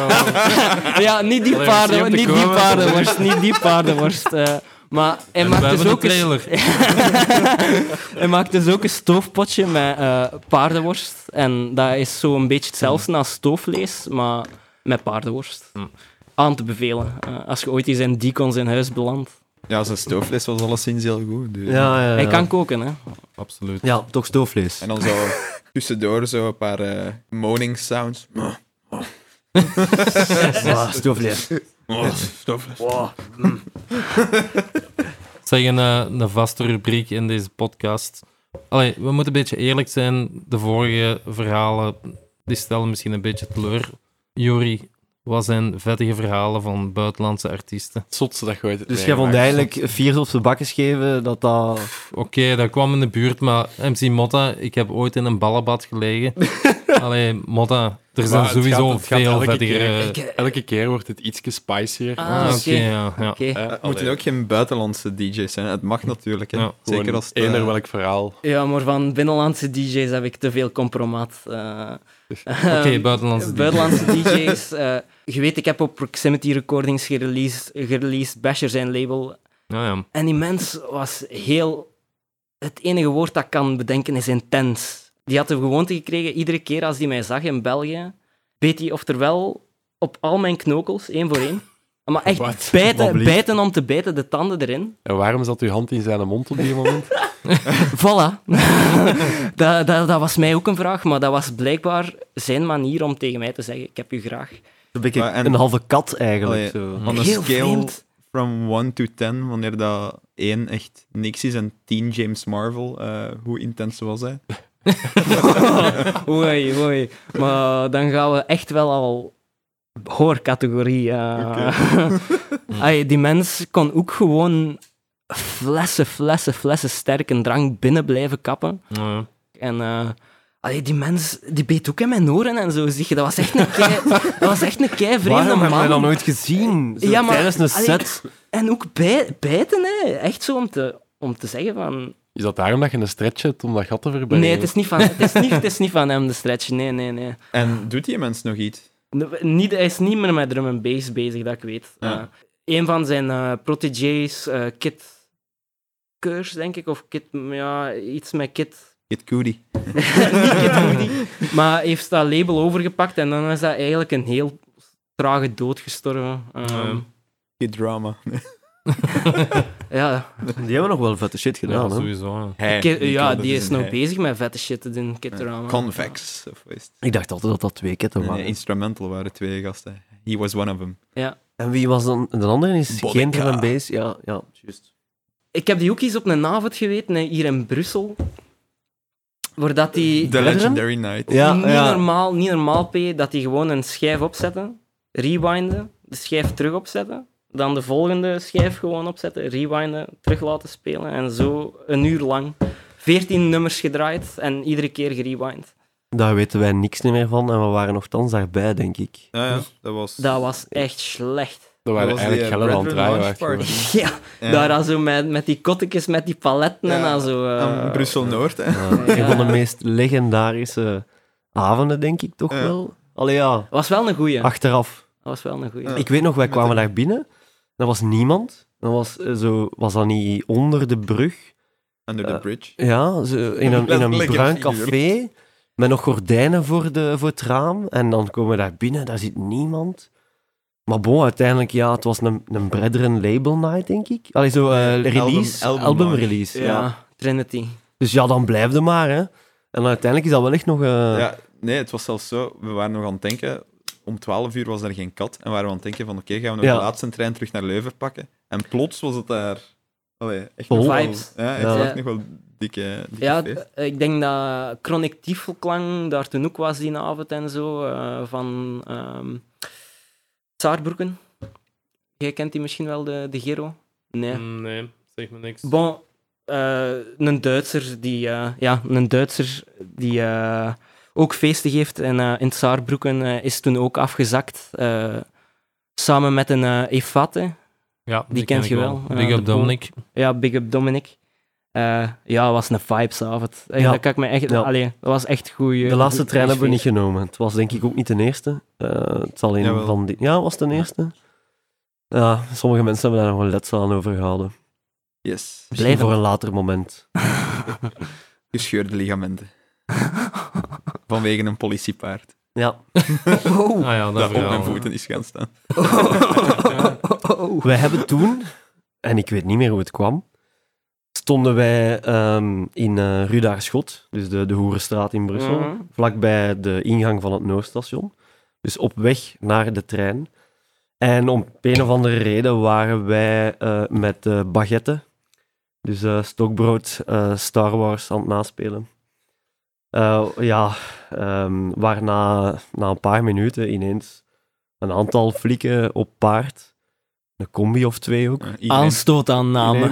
<laughs> ja, niet die, paarden, niet die paardenworst. Niet die paardenworst. eh. maar hij En maakt, dus ook een, trailer. <laughs> hij maakt dus ook een stoofpotje met eh, paardenworst. En dat is zo een beetje hetzelfde als stoofvlees, maar met paardenworst. Hm. Aan te bevelen. eh, als je ooit eens in Deacons in huis belandt. Ja, zijn stoofvlees was alleszins heel goed. Dus. Ja, ja, ja. Hij kan koken, hè. Absoluut. Ja, toch stoofvlees. En dan zo tussendoor zo een paar eh, moaning sounds. <laughs> Ah, stoofvlees. Oh, stoofvlees. Zeg een, eh, een vaste rubriek in deze podcast. Allee, we moeten een beetje eerlijk zijn. De vorige verhalen die stellen misschien een beetje teleur. Juri, wat zijn vettige verhalen van buitenlandse artiesten? Het zotste dat je ooit hebt Dus jij vond eigenlijk vier op bakken geven dat dat... Oké, dat kwam in de buurt, maar MC Motta, ik heb ooit in een ballenbad gelegen. <laughs> Allee, Motta, er zijn Maar het sowieso gaat- het gaat veel elke vettigere... keer- Elke keer wordt het ietsje spicier. Ah, Ah, oké. oké, ja, ja. Oké. Eh, Het moeten ook geen buitenlandse DJ's zijn. Het mag natuurlijk. Hè. Ja, gewoon Zeker als het, eh, eender welk verhaal. Ja, maar van binnenlandse DJ's heb ik te veel compromat. eh. Oké, buitenlandse DJ's. buitenlandse DJ's. Je weet, ik heb op Proximity Recordings gereleased, gereleased Basher zijn label. Ja, ja. En die mens was heel... Het enige woord dat ik kan bedenken is intens. die had de gewoonte gekregen, iedere keer als hij mij zag in België, beet hij oftewel op al mijn knokels, één voor één. Maar echt Wat? bijten, bijten om te bijten, de tanden erin. En waarom zat uw hand in zijn mond op die moment? <laughs> <laughs> Voilà. <laughs> dat, dat, dat was mij ook een vraag, maar dat was blijkbaar zijn manier om tegen mij te zeggen, ik heb u graag. Een beetje Maar en- een halve kat eigenlijk. Allee, Zo. On a Heel scale vreemd. from 1 to 10, wanneer dat 1 echt niks is en 10 James Marvel, eh, hoe intens was hij? <laughs> Oei, oei. Maar dan gaan we echt wel al hoorcategorie. eh. <laughs> Ai, die mens kon ook gewoon flessen, flessen, flessen sterke drank binnen blijven kappen. Ja. En eh, allee, die mens die beet ook in mijn oren en zo. Zie je, dat was echt een kei, <laughs> dat was echt een kei vreemde Waarom dat nooit gezien? Zo Ja, maar- tijdens een allee, set. En ook bij, bijten, hè. echt zo om te, om te zeggen van... Is dat daarom dat je een stretch hebt om dat gat te verbergen? Nee, het is niet van, het is niet, het is niet van hem, de stretch. Nee, nee, nee. En doet die mens nog iets? Niet, hij is niet meer met drum and bass bezig, dat ik weet. Ja. Eh, een van zijn eh protégés, eh, Kit Keurs, denk ik, of Kit, ja, iets met Kit. Kid <laughs> Cudi. maar heeft dat label overgepakt en dan is dat eigenlijk een heel trage dood gestorven. Ehm, Kid Drama. <laughs> ja, Die hebben nog wel vette shit gedaan. hè. sowieso. ja. Hij, Kid- niet ja Kid, die is nog hij. bezig met vette shit te doen, Kit Drama. Convex. Of is het? Ik dacht altijd dat dat twee ketten Nee, waren. instrumental waren twee gasten. He was one of them. Ja. En wie was dan? De andere is geen drum bass. Ja, ja, juist. Ik heb die ook eens op een avond geweten, hè, hier in Brussel. Voordat die... The Brethren? Legendary Night. Ja, niet, ja. Normaal, niet normaal, P, dat die gewoon een schijf opzetten, rewinden, de schijf terug opzetten, dan de volgende schijf gewoon opzetten, rewinden, terug laten spelen en zo een uur lang. 14 nummers gedraaid en iedere keer gerewind. Daar weten wij niks meer van en we waren nogthans daarbij, denk ik. Ja, ja, dat was... Dat was echt slecht. Dat waren dat was eigenlijk die, eh, aan het draaien. Ja, Ja. daar dan zo met, met die kottekjes, met die paletten en dan zo... eh, Brussel-Noord, hè. Ja, Ja. Een van de meest legendarische avonden, denk ik toch Ja. wel. Allee ja, was wel een goeie. achteraf. Dat was wel een goeie. Ja. Ik weet nog, wij kwamen daar binnen. Er was niemand. Dat was, eh, zo, was dat niet onder de brug? Under the bridge. Ja, zo in een, in een bruin café. Met nog gordijnen voor, de, voor het raam. En dan komen we daar binnen, daar zit niemand. Maar bon, uiteindelijk, ja, het was een, een Brethren label night, denk ik. Allee, zo eh, Nee, release, album- album, album release. ja. Ja. Trinity. Dus ja, dan blijf je maar, hè. En uiteindelijk is dat wel echt nog... eh, Ja, nee, het was zelfs zo. We waren nog aan het denken. Om 12 uur was er geen kat. En waren we aan het denken van, oké, gaan we nog Ja. de laatste trein terug naar Leuven pakken. En plots was het daar... Allee, echt nog wel- Vibes. Ja, echt, Ja. echt nog wel dikke, dikke Ja, feest. d- ik denk dat Chronic Tiefelklang daar toen ook was die avond en zo, eh, van ehm Saarbroeken. Jij kent die misschien wel, de, de Gero? Nee. Nee, zeg me niks. Bon, eh, een Duitser die, eh, ja, een Duitser die eh, ook feesten geeft en eh, in Saarbroeken is toen ook afgezakt. eh, samen met een eh Efate. Ja, die ken kent je wel, Big up. Dominic. Ja, big up Dominic. Eh, ja, het was een vibesavond. Ja. Ja. Dat kan ik me echt... Ja. Allee, dat was echt goed. De laatste trein hebben we niet genomen. Het was denk ik ook niet de eerste. Eh, het zal een Jawel. van die... Ja, was het de eerste? Ja, sommige mensen hebben daar nog een letsel aan overgehouden. Yes. Blijvend. voor een later moment. <laughs> Gescheurde ligamenten. <laughs> Vanwege een politiepaard. Ja. <laughs> Oh. Ah ja, dat op mijn voeten is gaan staan. Wij hebben toen, en ik weet niet meer hoe het kwam, stonden wij ehm, in eh Rudaarschot, dus de, de Hoerenstraat in Brussel, Mhm. vlakbij de ingang van het Noordstation. Dus op weg naar de trein. En om een of andere reden waren wij eh, met baguette, dus eh, stokbrood, Star Wars aan het naspelen. Ja, ehm waarna na een paar minuten ineens een aantal flikken op paard, een combi of twee ook, Ja, Aanstoot aan namen.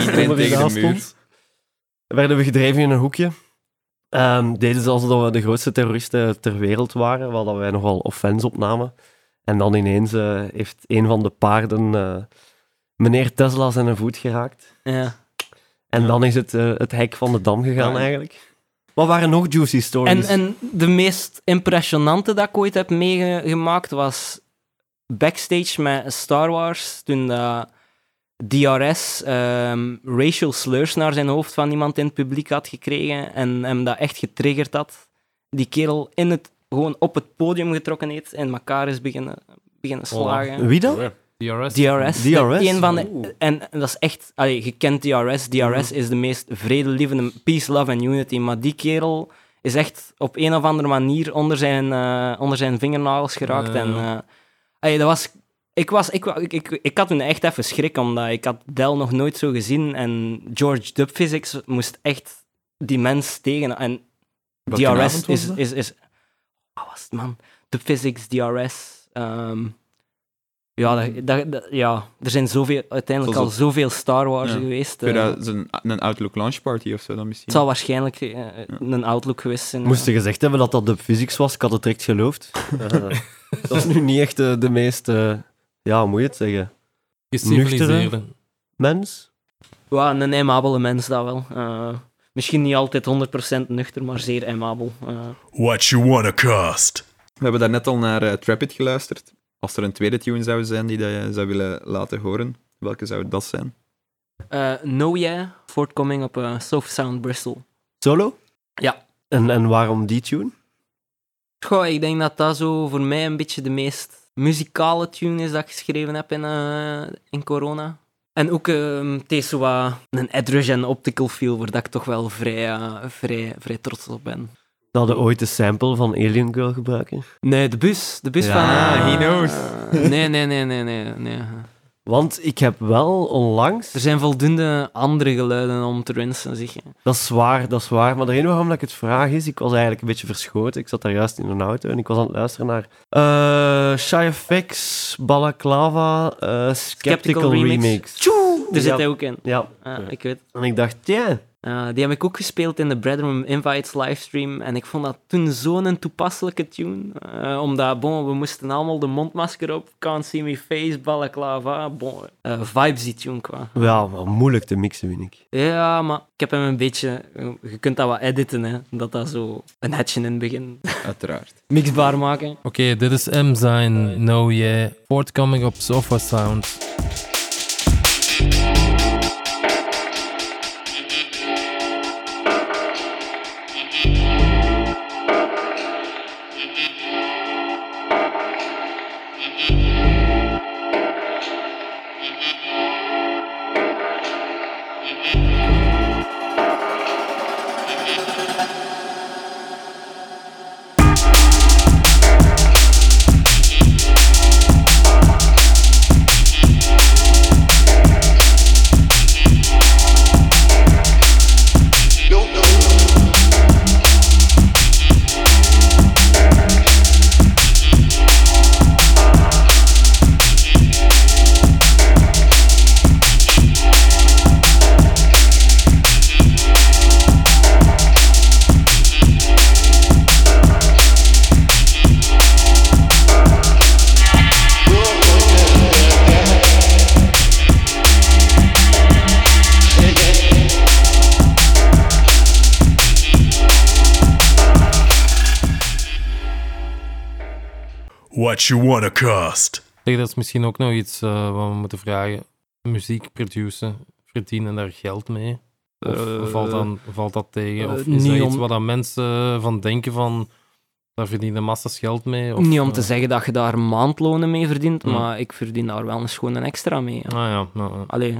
iedereen tegen de muur. werden we gedreven in een hoekje. Ehm, deden ze alsof we de grootste terroristen ter wereld waren, waar dat wij nogal offens opnamen. En dan ineens eh, heeft een van de paarden eh, meneer Tesla zijn voet geraakt. Ja. En Ja. dan is het eh, het hek van de dam gegaan Ja. eigenlijk. Wat waren nog juicy En, stories? en de meest impressionante dat ik ooit heb meegemaakt was backstage met Star Wars. Toen dat DRS ehm, racial slurs naar zijn hoofd van iemand in het publiek had gekregen en hem dat echt getriggerd had. Die kerel in het, gewoon op het podium getrokken heeft en elkaar is beginnen, beginnen slagen. Wie dan? DRS. DRS. DRS? Een van de, en, dat is echt, allee, je kent DRS. DRS is de meest vredelievende peace, love en unity. Maar die kerel is echt op een of andere manier onder zijn, eh, onder zijn vingernagels geraakt. En, eh, allee, dat was, ik, was, ik, ik, ik, ik had toen echt even schrik, omdat ik had Dell nog nooit zo gezien. En George Dubphysics moest echt die mens tegen. En Welke DRS is, is, is... Wat was het, man? Dubphysics, DRS... ehm, ja, dat, dat, dat- ja, er zijn zoveel, uiteindelijk Zoals al zoveel Star Wars Ja. geweest. eh. Dat- een, een Outlook launch party of zo dan misschien? het zal waarschijnlijk eh, een Outlook geweest zijn. Moest je gezegd hebben dat dat de physics was, ik had het direct geloofd. <laughs> Dat is nu niet echt eh, de meest, eh, ja, hoe moet je het zeggen, Geciviliseerde. mens? Ja, een aimabele mens dat wel. Eh, misschien niet altijd 100% nuchter, maar zeer aimabel. What you wanna cost? We hebben daarnet al naar Trapid geluisterd. Als er een tweede tune zou zijn die dat je zou willen laten horen, welke zou dat zijn? eh, no Yeah, voortkoming op Soft Sound Bristol. Solo? Ja. En, en waarom die tune? Goh, ik denk dat dat zo voor mij een beetje de meest muzikale tune is dat ik geschreven heb in, eh, in Corona. En ook ehm, het is zo wat een Edge en optical feel, waar dat ik toch wel vrij, eh, vrij, vrij trots op ben. Dat hadden ooit de sample van Alien Girl gebruiken. Nee, de bus. De bus Ja, van... eh, he knows. <laughs> nee, nee, nee, nee, nee, nee. Want ik heb wel onlangs... Er zijn voldoende andere geluiden om te rinsen, zeg je. Dat is waar, dat is waar. Maar de reden waarom dat ik het vraag is, ik was eigenlijk een beetje verschoten. Ik zat daar juist in een auto en ik was aan het luisteren naar uh, Shy FX, Balaclava, eh, Skeptical, Remix. Tjoe! Er Ja. zit hij ook in. Ja, Ah, ik weet. en ik dacht, ja, Eh, die heb ik ook gespeeld in de Breadroom Invites livestream. En ik vond dat toen zo'n toepasselijke tune. Eh, omdat, bon, we moesten allemaal de mondmasker op. Can't see me face, balaclava. Bon, eh vibes die tune qua. ja wel moeilijk te mixen, vind ik. Ja, maar ik heb hem een beetje... Je kunt dat wat editen, hè. Dat dat zo een hetje in het begin Uiteraard. mixbaar maken. Oké, dit is M zijn No Yeah. Voortkoming op Sofa Sound. What you wanna cost? Zeg, dat is misschien ook nog iets eh, wat we moeten vragen. Muziek produceren, verdienen daar geld mee? Of Eh, valt, dan, valt dat tegen? eh, Of is niet dat iets om- dan mensen van denken van... Daar verdienen massas geld mee? Of, Niet om te zeggen dat je daar maandlonen mee verdient, maar ik verdien daar wel eens gewoon een extra mee. ja. Ah ja, nou. Allee,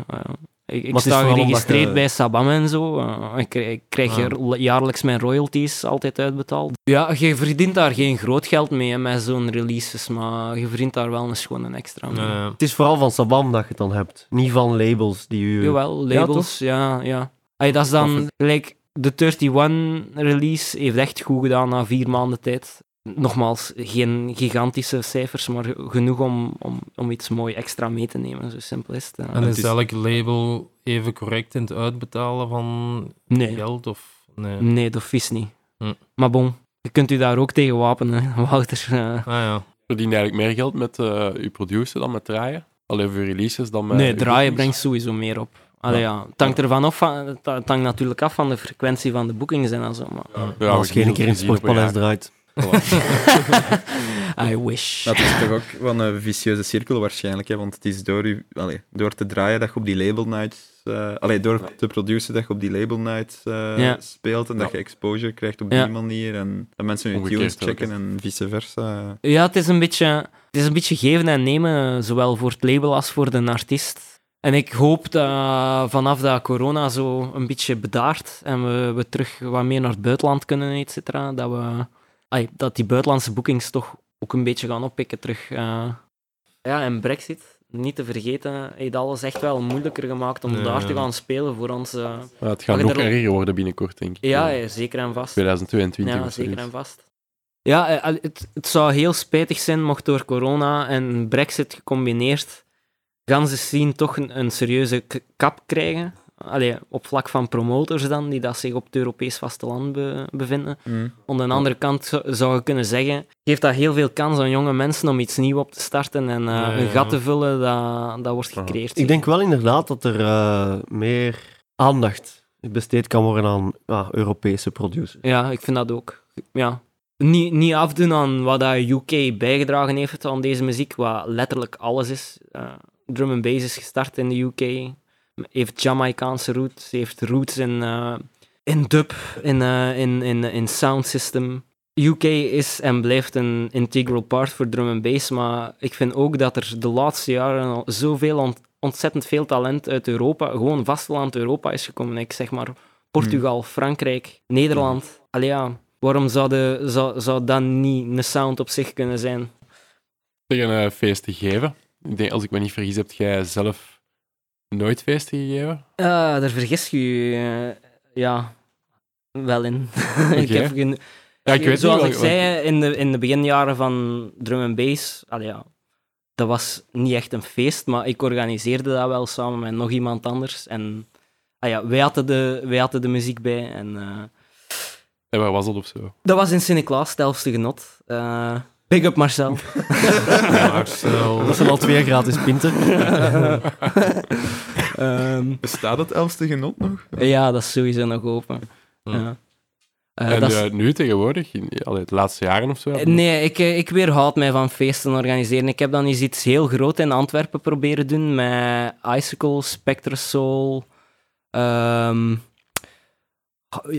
ik, ik sta geregistreerd je- bij Sabam en zo. eh, ik, krijg- ik krijg Ah. jaarlijks mijn royalties altijd uitbetaald. Ja, je verdient daar geen groot geld mee hè, met zo'n releases, maar je verdient daar wel eens gewoon een extra mee. Ja, ja. Het is vooral van Sabam dat je het dan hebt, niet van labels die u... Jawel, labels, ja, ja. Allee, dat is dan gelijk de 31 release heeft echt goed gedaan na vier maanden tijd. Nogmaals, geen gigantische cijfers, maar genoeg om, om, om iets mooi extra mee te nemen. Zo simpel is het. ja. En is elk label even correct in het uitbetalen van Nee, geld? Of, nee. nee, dat vies niet. Hm. Maar bon, je kunt u daar ook tegen wapenen, <laughs> Wouter. eh. Ah ja. Verdien je eigenlijk meer geld met eh je producer dan met draaien? Alleen voor releases dan met... nee, draaien brengt sowieso meer op. Allee, ja. Het hangt ervan af, het hangt natuurlijk af van de frequentie van de boekings en zo. Maar... Ja, als je een keer in het Sportpaleis draait. <laughs> I wish. Dat is toch ook wel een vicieuze cirkel waarschijnlijk, hè? want het is door, u, allee, door te draaien dat je op die label nights, eh allee, door te produceren dat je op die label nights eh, Ja. speelt en dat Ja. je exposure krijgt op Ja. die manier en dat mensen je Omgekeerd tunes checken en vice versa. Ja, het is een beetje, het is een beetje geven en nemen, zowel voor het label als voor de artiest. En ik hoop dat vanaf dat corona zo een beetje bedaart en we, we terug wat meer naar het buitenland kunnen, et cetera, dat, we, dat die buitenlandse boekings toch ook een beetje gaan oppikken terug. eh. Ja, en Brexit, niet te vergeten, heeft alles echt wel moeilijker gemaakt om Ja. daar te gaan spelen voor ons. eh. Ja, het gaat nog er- erger worden binnencort, denk ik. Ja, ja, zeker en vast. 2022 Ja, of zeker en vast. Ja, eh, het, het zou heel spijtig zijn mocht door corona en Brexit gecombineerd gaan ze zien toch een, een serieuze kap krijgen. Allee, op vlak van promotors dan, die dat zich op het Europees vasteland be- bevinden. Mm. Aan de andere kant zou- je kunnen zeggen, geeft dat heel veel kans aan jonge mensen om iets nieuws op te starten en eh, Ja, ja, een gat te vullen dat, dat wordt gecreëerd. Ik denk wel inderdaad dat er eh, meer aandacht besteed kan worden aan ja, Europese producers. Ja, ik vind dat ook. Ja. Niet, niet afdoen aan wat dat UK bijgedragen heeft aan deze muziek, wat letterlijk alles is. Eh, drum and bass is gestart in de UK, heeft Jamaicaanse roots, heeft roots in, eh, in dub, in, eh, in, in, in sound system. UK is en blijft een integral part voor drum and bass, maar ik vind ook dat er de laatste jaren al zoveel ont- ontzettend veel talent uit Europa, gewoon vasteland Europa is gekomen. Ik zeg maar Portugal, Frankrijk, Nederland. Allee ja, waarom zou, de, zou, zou dat niet een sound op zich kunnen zijn? Tegen een feest te geven. Ik denk, als ik me niet vergis, heb jij zelf nooit feesten gegeven? Ah, daar vergis je je, eh, ja, wel in. <laughs> ik heb geen, Ja, ik weet Zoals niet. ik zei, in de, in de beginjaren van drum and bass, allee, ja, dat was niet echt een feest, maar ik organiseerde dat wel samen met nog iemand anders. En ah ja, wij, hadden de, wij hadden de muziek bij. En, eh, En waar was dat of zo? dat was in Sint-Niklaas, genot. Eh, big up Marcel. <laughs> Marcel. Dat zijn al twee gratis pinten. <laughs> Ehm, Bestaat het elfste genot nog? ja, dat is sowieso nog open. Ja. Eh, en dat is- eh, nu tegenwoordig, in allee, de laatste jaren of zo? Eh, Nee, ik, ik weerhoud mij van feesten organiseren. Ik heb dan eens iets heel groot in Antwerpen proberen doen met Icicle, Spectrasoul, ehm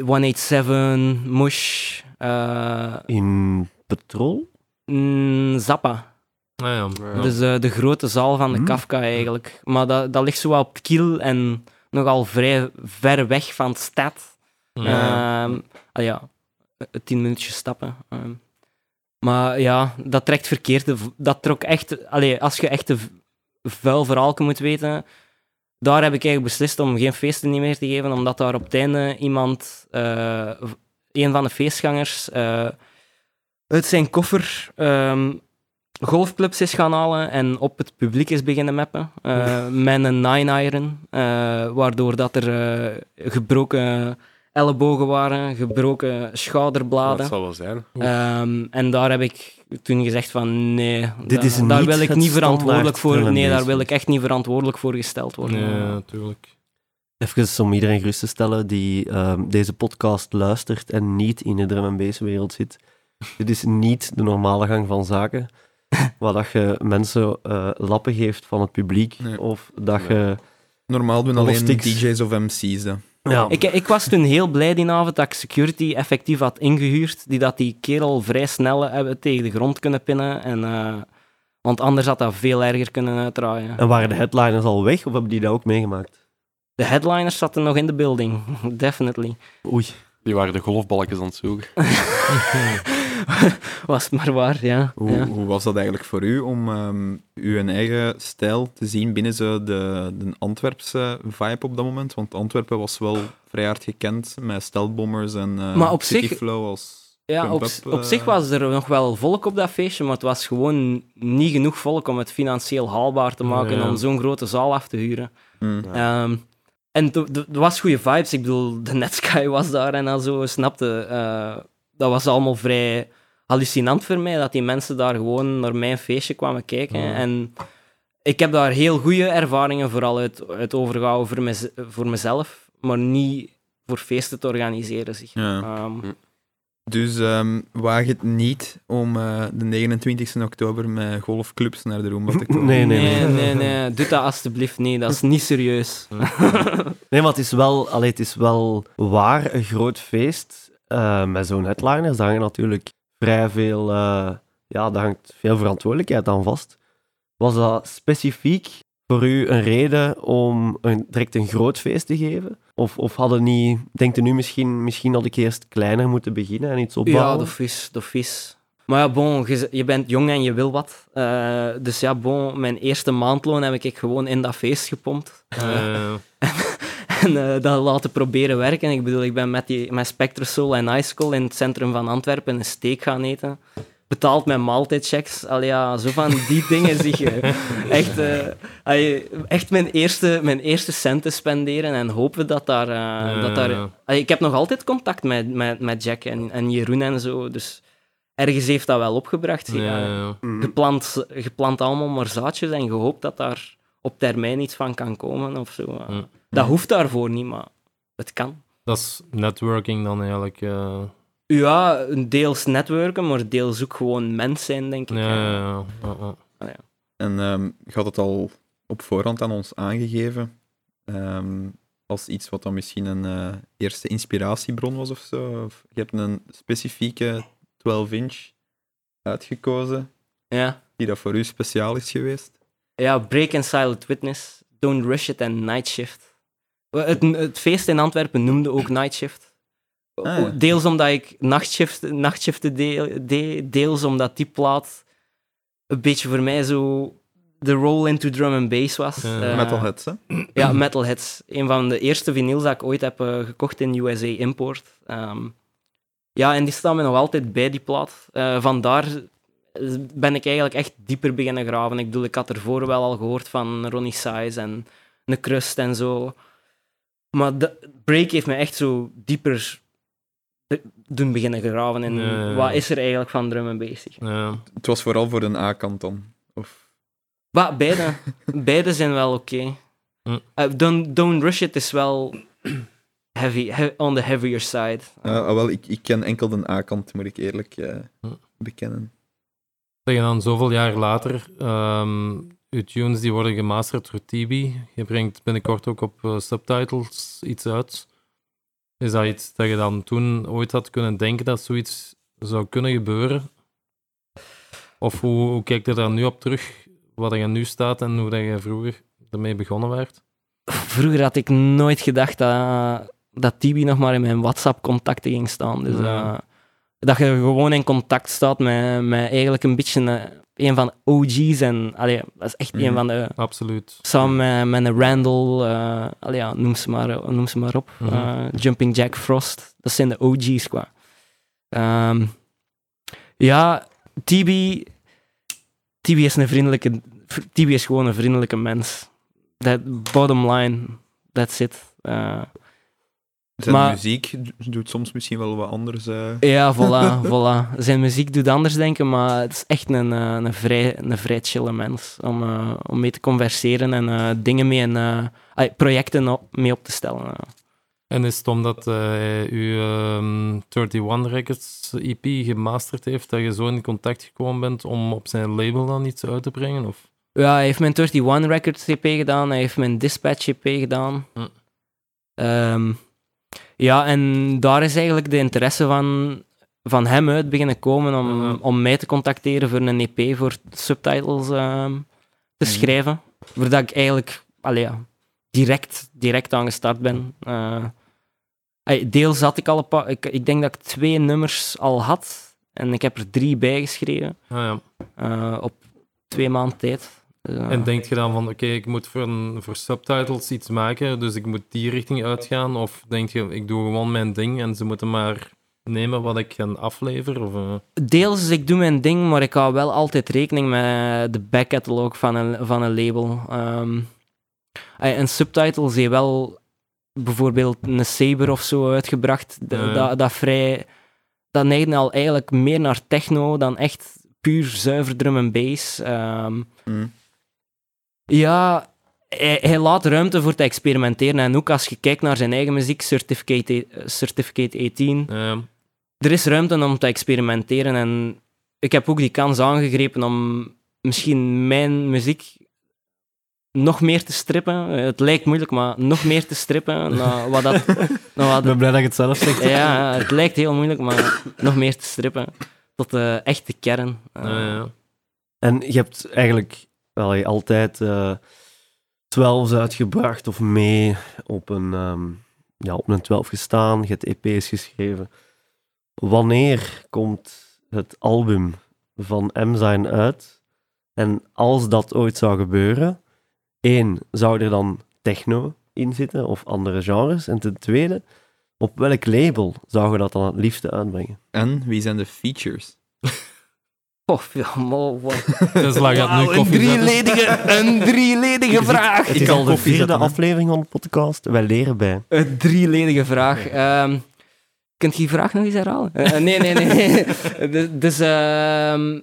187, Mush, eh, In Petrol? Mm, Zappa. Ah, ja. Ja. Dus eh, de grote zaal van de Hmm. Kafka eigenlijk. Maar dat, dat ligt zo wel op het kiel en nogal vrij ver weg van de stad. Ja. Ehm, ah ja, tien minuutjes stappen. ehm. maar ja, dat trekt verkeerd. De Dat trok echt... Allee, als je echt v- vuil verhaal moet weten, daar heb ik eigenlijk beslist om geen feesten niet meer te geven, omdat daar op het einde iemand, eh, een van de feestgangers, eh, uit zijn koffer ehm, golfclubs is gaan halen en op het publiek is beginnen meppen. eh, met een nine-iron, eh, waardoor dat er eh, gebroken ellebogen waren, gebroken schouderbladen. Dat zal wel zijn. Ehm, en daar heb ik toen gezegd van nee, Dit da- is daar wil ik niet verantwoordelijk voor. Nee, daar wil ik echt niet verantwoordelijk voor gesteld worden. Ja, natuurlijk. Even om iedereen gerust te stellen die ehm, deze podcast luistert en niet in de drum and bass wereld zit. Dit is niet de normale gang van zaken. <laughs> Waar dat je mensen eh, lappen geeft van het publiek. Nee. Of dat Nee. je... Normaal doen alleen sticks. DJ's of MC's. Ja, Ik, ik was toen heel blij die avond dat ik security effectief had ingehuurd, die dat die kerel vrij snel hebben tegen de grond kunnen pinnen. En, eh, want anders had dat veel erger kunnen uitdraaien. En waren de headliners al weg of hebben die dat ook meegemaakt? De headliners zaten nog in de building, <laughs> definitely. Oei. Die waren de golfbalkjes aan het zoeken. <laughs> <laughs> Was het maar waar, ja. Hoe, ja. hoe was dat eigenlijk voor u om ehm, uw eigen stijl te zien binnen zo de, de Antwerpse vibe op dat moment? Want Antwerpen was wel vrij hard gekend met steltbommers en eh Maar op City zich- Flow als Ja, op, op eh. zich was er nog wel volk op dat feestje, maar het was gewoon niet genoeg volk om het financieel haalbaar te maken Ja. om zo'n grote zaal af te huren. Mm. Ehm, en er was goede vibes. Ik bedoel, de Netsky was daar en al zo, snapte. eh, dat was allemaal vrij hallucinant voor mij, dat die mensen daar gewoon naar mijn feestje kwamen kijken. Ja. En ik heb daar heel goede ervaringen vooral uit, uit overgehouden voor, mez- voor mezelf, maar niet voor feesten te organiseren. Zeg. Ja. Ehm, Hm. Dus ehm, waag het niet om eh, de 29 oktober met golfclubs naar de Roomba te <laughs> komen. Nee, nee, Nee, nee. nee, nee. Doe dat alstublieft niet. Dat is niet serieus. Nee, maar het is wel, allee, het is wel waar een groot feest. Eh, met zo'n headliners, daar hangt natuurlijk vrij veel, eh, ja, daar hangt veel verantwoordelijkheid aan vast. Was dat specifiek voor u een reden om een, direct een groot feest te geven? Of, of hadden niet, denkt u nu misschien, misschien had ik eerst kleiner moeten beginnen en iets opbouwen? Ja, de vis, de vis. Maar ja, bon, je, je bent jong en je wil wat. Eh, dus ja, bon, mijn eerste maandloon heb ik gewoon in dat feest gepompt. Eh, <laughs> En eh, dat laten proberen werken. Ik bedoel, ik ben met, die, met Spectrosol en Icicle in het centrum van Antwerpen een steak gaan eten. Betaald met maaltijdchecks. Allee, ja, zo van die dingen zie je. <laughs> Echt, eh, allee, echt mijn, eerste, mijn eerste centen spenderen en hopen dat daar... eh, dat daar ja. allee, ik heb nog altijd contact met, met, met Jack en, en Jeroen en zo. Dus ergens heeft dat wel opgebracht. ja, Ja, ja. Mhm. geplant, geplant allemaal maar zaadjes en gehoopt dat daar op termijn iets van kan komen of zo. eh. Dat hoeft daarvoor niet, maar het kan. Dat is networking dan eigenlijk. eh. Ja, een deels netwerken, maar deels ook gewoon mens zijn, denk ik. ja, ja, ja, ja. En ehm je had het al op voorhand aan ons aangegeven. ehm, als iets wat dan misschien een eh, eerste inspiratiebron was of zo. Of je hebt een specifieke 12-inch uitgekozen, Ja. die dat voor u speciaal is geweest. ja, Break and Silent Witness, Don't Rush It en Night Shift. Het, het feest in Antwerpen noemde ook Night Shift. Ah, ja. Deels omdat ik nachtshift, nachtshiften deed, deed, deels omdat die plaat een beetje voor mij zo de roll into drum and bass was. Ja. Eh, Metalheads, hè? Ja, Metalheads. Een van de eerste vinyls dat ik ooit heb eh, gekocht in USA Import. Ehm, ja, en die staan me nog altijd bij, die plaat. Eh, vandaar eh, ben ik eigenlijk echt dieper beginnen graven. Ik bedoel, ik had ervoor wel al gehoord van Ronnie Size en een Crust en zo. Maar de Break heeft me echt zo dieper doen beginnen graven in wat is er eigenlijk van drum en bass. Ja. Het was vooral voor een A-kant dan. Of... Maar beide, <laughs> beide zijn wel oké. Hm. Eh, don't, don't Rush It is wel heavy, he- on the heavier side. Ah, wel, ik, ik ken enkel de A-kant, moet ik eerlijk eh, bekennen. Zeg, en dan zoveel jaar later, ehm uw tunes die worden gemasterd door Tibi. Je brengt binnenkort ook op eh, subtitles iets uit. Is dat iets dat je dan toen ooit had kunnen denken dat zoiets zou kunnen gebeuren? Of hoe, hoe kijkt je daar nu op terug, wat je nu staat en hoe dat je vroeger ermee begonnen werd? Vroeger had ik nooit gedacht dat, dat Tibi nog maar in mijn WhatsApp-contacten ging staan. Dus, Ja. Dat je gewoon in contact staat met, met eigenlijk een beetje eh, een van de OG's. En, allee, dat is echt een Mhm. van de... Absoluut. Samen met, met een Randall, allee, ja, noem, ze maar, noem ze maar op. Mhm. Eh, Jumping Jack Frost. Dat zijn de OG's qua. Ehm, ja, Tibi... Tibi is een vriendelijke... Tibi is gewoon een vriendelijke mens. That bottom line, that's it. Zijn Maar- muziek doet soms misschien wel wat anders. eh. ja, <laughs> voilà, voilà. Zijn muziek doet anders denken, maar het is echt een, eh, een, vrij, een vrij chille mens om, eh, om mee te converseren en eh, dingen mee en projecten op, mee op te stellen. En is het omdat eh, hij uw ehm 31 Records EP gemasterd heeft, dat je zo in contact gekomen bent om op zijn label dan iets uit te brengen? Of? Ja, hij heeft mijn 31 Records EP gedaan, hij heeft mijn Dispatch EP gedaan. Hm. Ehm, ja, en daar is eigenlijk de interesse van, van hem uit beginnen komen om, om mij te contacteren voor een EP voor subtitles ehm, te Mhm. schrijven. Voordat ik eigenlijk allee, ja, direct, direct aan gestart ben. Ey, deels had ik al een paar... Ik, ik denk dat ik twee nummers al had. En ik heb er drie bijgeschreven. Ah, ja. eh, op twee maanden tijd. Eh, En denk je dan van, oké, ik moet voor, een, voor subtitles iets maken, dus ik moet die richting uitgaan? Of denk je, ik doe gewoon mijn ding en ze moeten maar nemen wat ik gaan afleveren? Of, eh, Deels, ik doe mijn ding, maar ik hou wel altijd rekening met de backcatalog van een, van een label. Ehm ey, een subtitles heeft wel bijvoorbeeld een Saber of zo uitgebracht, dat, dat vrij... Dat neigde al eigenlijk meer naar techno dan echt puur zuiver drum en bass. Ehm, Hm. Ja, hij, hij laat ruimte voor te experimenteren. En ook als je kijkt naar zijn eigen muziek, Certificate, Certificate 18, eh, er is ruimte om te experimenteren. En ik heb ook die kans aangegrepen om misschien mijn muziek nog meer te strippen. Eh, Het lijkt moeilijk, maar nog meer te strippen. naar wat dat, <laughs> naar wat Ik ben blij dat je het zelf zegt. ja, het lijkt heel moeilijk, maar nog meer te strippen. Tot de echte kern. Eh, Ja, ja. En je hebt eigenlijk wel, je altijd eh 12's uitgebracht of mee op een, ehm, ja, op een 12 gestaan. Je hebt EP's geschreven. Wanneer komt het album van M-Zijn uit? En als dat ooit zou gebeuren, één, zou er dan techno in zitten of andere genres? En ten tweede, op welk label zou je dat dan het liefste uitbrengen? En wie zijn de features? <laughs> Oh, ja, maar wat- <laughs> Tesla gaat nu een koffie zetten. drieledige, een drieledige vraag. Het is al de vierde aflevering van de podcast. Wij leren bij. Een drieledige vraag. Ehm kunt je die vraag nog eens herhalen? Eh, nee, nee, nee. <laughs> dus dus, ehm,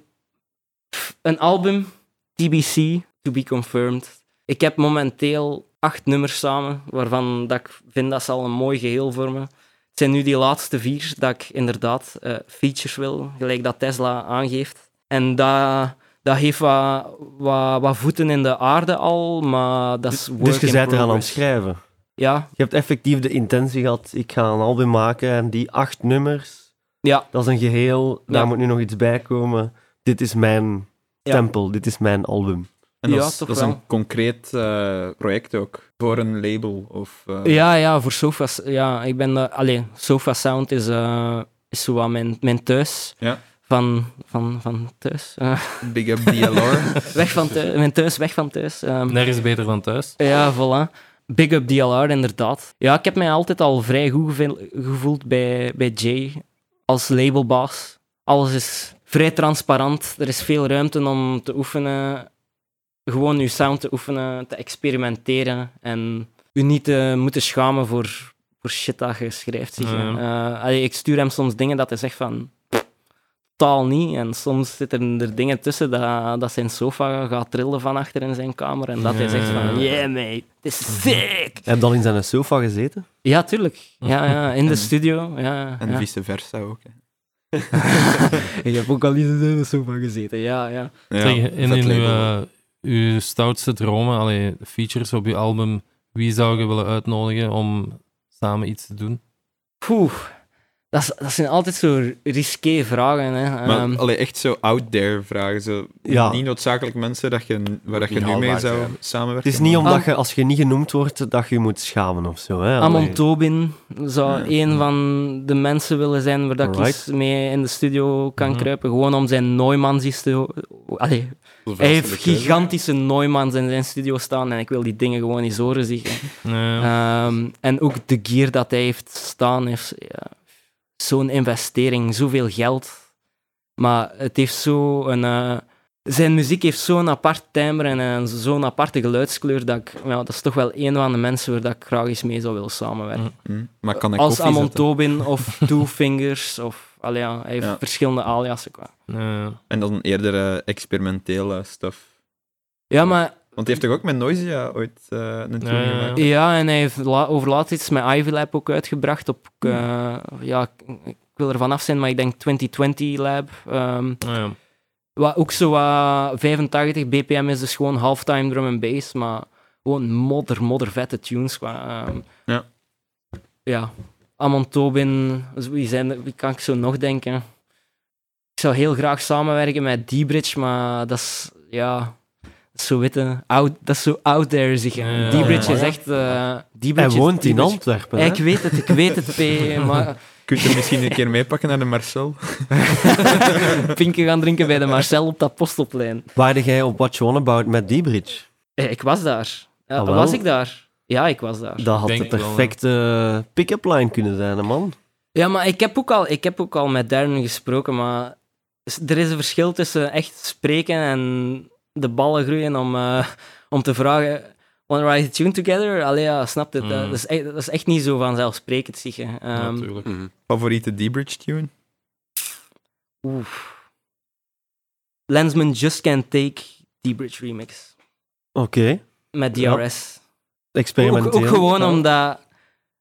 een album, TBC, to be confirmed. Ik heb momenteel acht nummers samen, waarvan dat ik vind dat ze al een mooi geheel vormen. Het zijn nu die laatste vier dat ik inderdaad eh, features wil, gelijk dat Tesla aangeeft. En dat, dat heeft wat, wat, wat voeten in de aarde al, maar dat is work Dus je bent eraan aan het schrijven. Ja, Je hebt effectief de intentie gehad, ik ga een album maken en die acht nummers, ja, dat is een geheel, daar Ja. moet nu nog iets bij komen. Dit is mijn Ja. tempel, dit is mijn album. En dat Ja, is, toch dat is een concreet eh, project ook, voor een label. Of, eh, Ja, ja, voor Sofa... Ja, ik ben... de allee, Sofa Sound is, eh is zo wat mijn, mijn thuis. Ja. Van, van, van thuis. Eh, <laughs> Big up DLR. weg van thuis. Mijn thuis, weg van thuis. Ehm, Nergens beter dan thuis. Ja, voilà. Big up DLR, inderdaad. Ja, ik heb mij altijd al vrij goed gevoeld bij, bij Jay als labelbaas. Alles is vrij transparant. Er is veel ruimte om te oefenen. Gewoon je sound te oefenen, te experimenteren. En je niet te moeten schamen voor, voor shit dat je schrijft. Zeg. Eh, allee, ik stuur hem soms dingen dat hij zegt van... Totaal niet. En soms zitten er dingen tussen dat, dat zijn sofa gaat trillen van achter in zijn kamer. En dat hij zegt van... Yeah, mate. This is sick. Heb je dan in zijn sofa gezeten? Ja, tuurlijk. Ja, ja, in de En- studio. Ja, En ja. vice versa ook. hè. <laughs> Ik heb ook al eens in de sofa gezeten. Ja, ja. Ja, zeg, in, in uw, eh, uw stoutste dromen, allee, features op uw album, wie zou je willen uitnodigen om samen iets te doen? Poeh. Dat, is- dat zijn altijd zo risqué vragen. Hè. Maar Ehm, allee, echt zo out there vragen. Zo, Ja. Niet noodzakelijk mensen dat je, waar dat je Niet nu mee zou zijn. samenwerken. Het is niet maar- omdat je, als je niet genoemd wordt, dat je je moet schamen of zo. Hè? Amon. Tobin zou Ja. een van de mensen willen zijn waar dat ik Alright. eens mee in de studio kan Mhm. kruipen. Gewoon om zijn Neumanns te... Allee, hij heeft gigantische Neumanns in zijn studio staan en ik wil die dingen gewoon eens horen zeggen. Nee, Ehm, en ook de gear dat hij heeft staan, heeft ja, zo'n investering, zoveel geld. Maar het heeft zo een... eh, zijn muziek heeft zo'n apart timbre en een- zo'n aparte geluidskleur dat ik... Ja, dat is toch wel een van de mensen waar dat ik graag eens mee zou willen samenwerken. Hm, Maar kan ik Als Amon zetten? Tobin of <laughs> Two Fingers of... Allee, ja, hij heeft Ja. verschillende aliasen. Qua. nee. En dan eerder eh, experimentele stuff. Ja, maar Want hij heeft toch ook met Noisia ooit eh, een tune gemaakt? Ja, en hij heeft la over laatst iets met Ivy Lab ook uitgebracht op... eh, ja, ik, ik wil er vanaf zijn, maar ik denk 2020 Lab. Ehm, Ah, ja. wat ook zo wat 85 bpm is, dus gewoon halftime drum en bass, maar gewoon modder, modder vette tunes. Qua, ehm, Ja. Ja. Amon Tobin, wie, zijn, er- wie kan ik zo nog denken? Ik zou heel graag samenwerken met D-Bridge, maar dat is... Ja... Zo witte, out, dat is zo out there, zeg. Ja, D-Bridge ja. is echt... eh D-Bridge Hij is- woont in Antwerpen. hè? ik weet het, ik weet het, P. <laughs> Maar Kunt je misschien een keer meepakken naar de Marcel? <laughs> pinken gaan drinken bij de Marcel op dat postelplein. Waarde jij op What You Want About met D-Bridge? Eh, Ik was daar. Ja, Ah, was ik daar? Ja, ik was daar. Dat had de denk hè. perfecte pick-up line kunnen zijn, man. Ja, maar ik heb ook al, ik heb ook al met Darren gesproken, maar er is een verschil tussen echt spreken en de ballen groeien om, eh, om te vragen... Wanna write a tune together? Allee, ja, snap het. Mm. Dat, is echt, dat is echt niet zo vanzelfsprekend, zeg je. Ja, Ehm, natuurlijk. Favoriete D-Bridge tune? oef. Lensman Just Can't Take D-Bridge remix. Oké, Met Ja. DRS. experimenteel. Ook, ook gewoon Ja. omdat...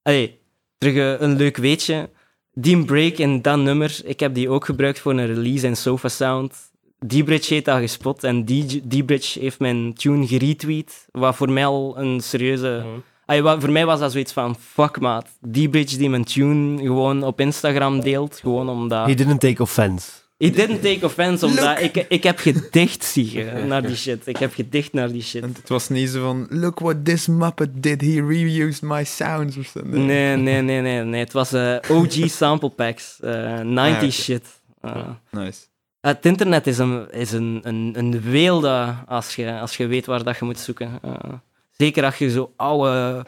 Allee, terug eh, een leuk weetje. die break in dat nummer, ik heb die ook gebruikt voor een release in Sofa Sound. D-Bridge heeft dat gespot en D- D-Bridge heeft mijn tune geretweet, wat voor mij al een serieuze... Ay, wa- voor mij was dat zoiets van, fuck maat, D-Bridge die mijn tune gewoon op Instagram deelt, gewoon omdat... He didn't take offense. He didn't take offense, omdat ik, ik heb gedicht, zie je, naar die shit. Ik heb gedicht naar die shit. En het was niet zo van, look what this Muppet did, he reused my sounds of zo. Nee, nee, nee, nee, nee. Het was eh, OG sample packs, eh 90 oké. shit. Eh, Nice. Het internet is een, is een, een, een weelde als je, als je weet waar dat je moet zoeken. Eh, zeker als je zo oude,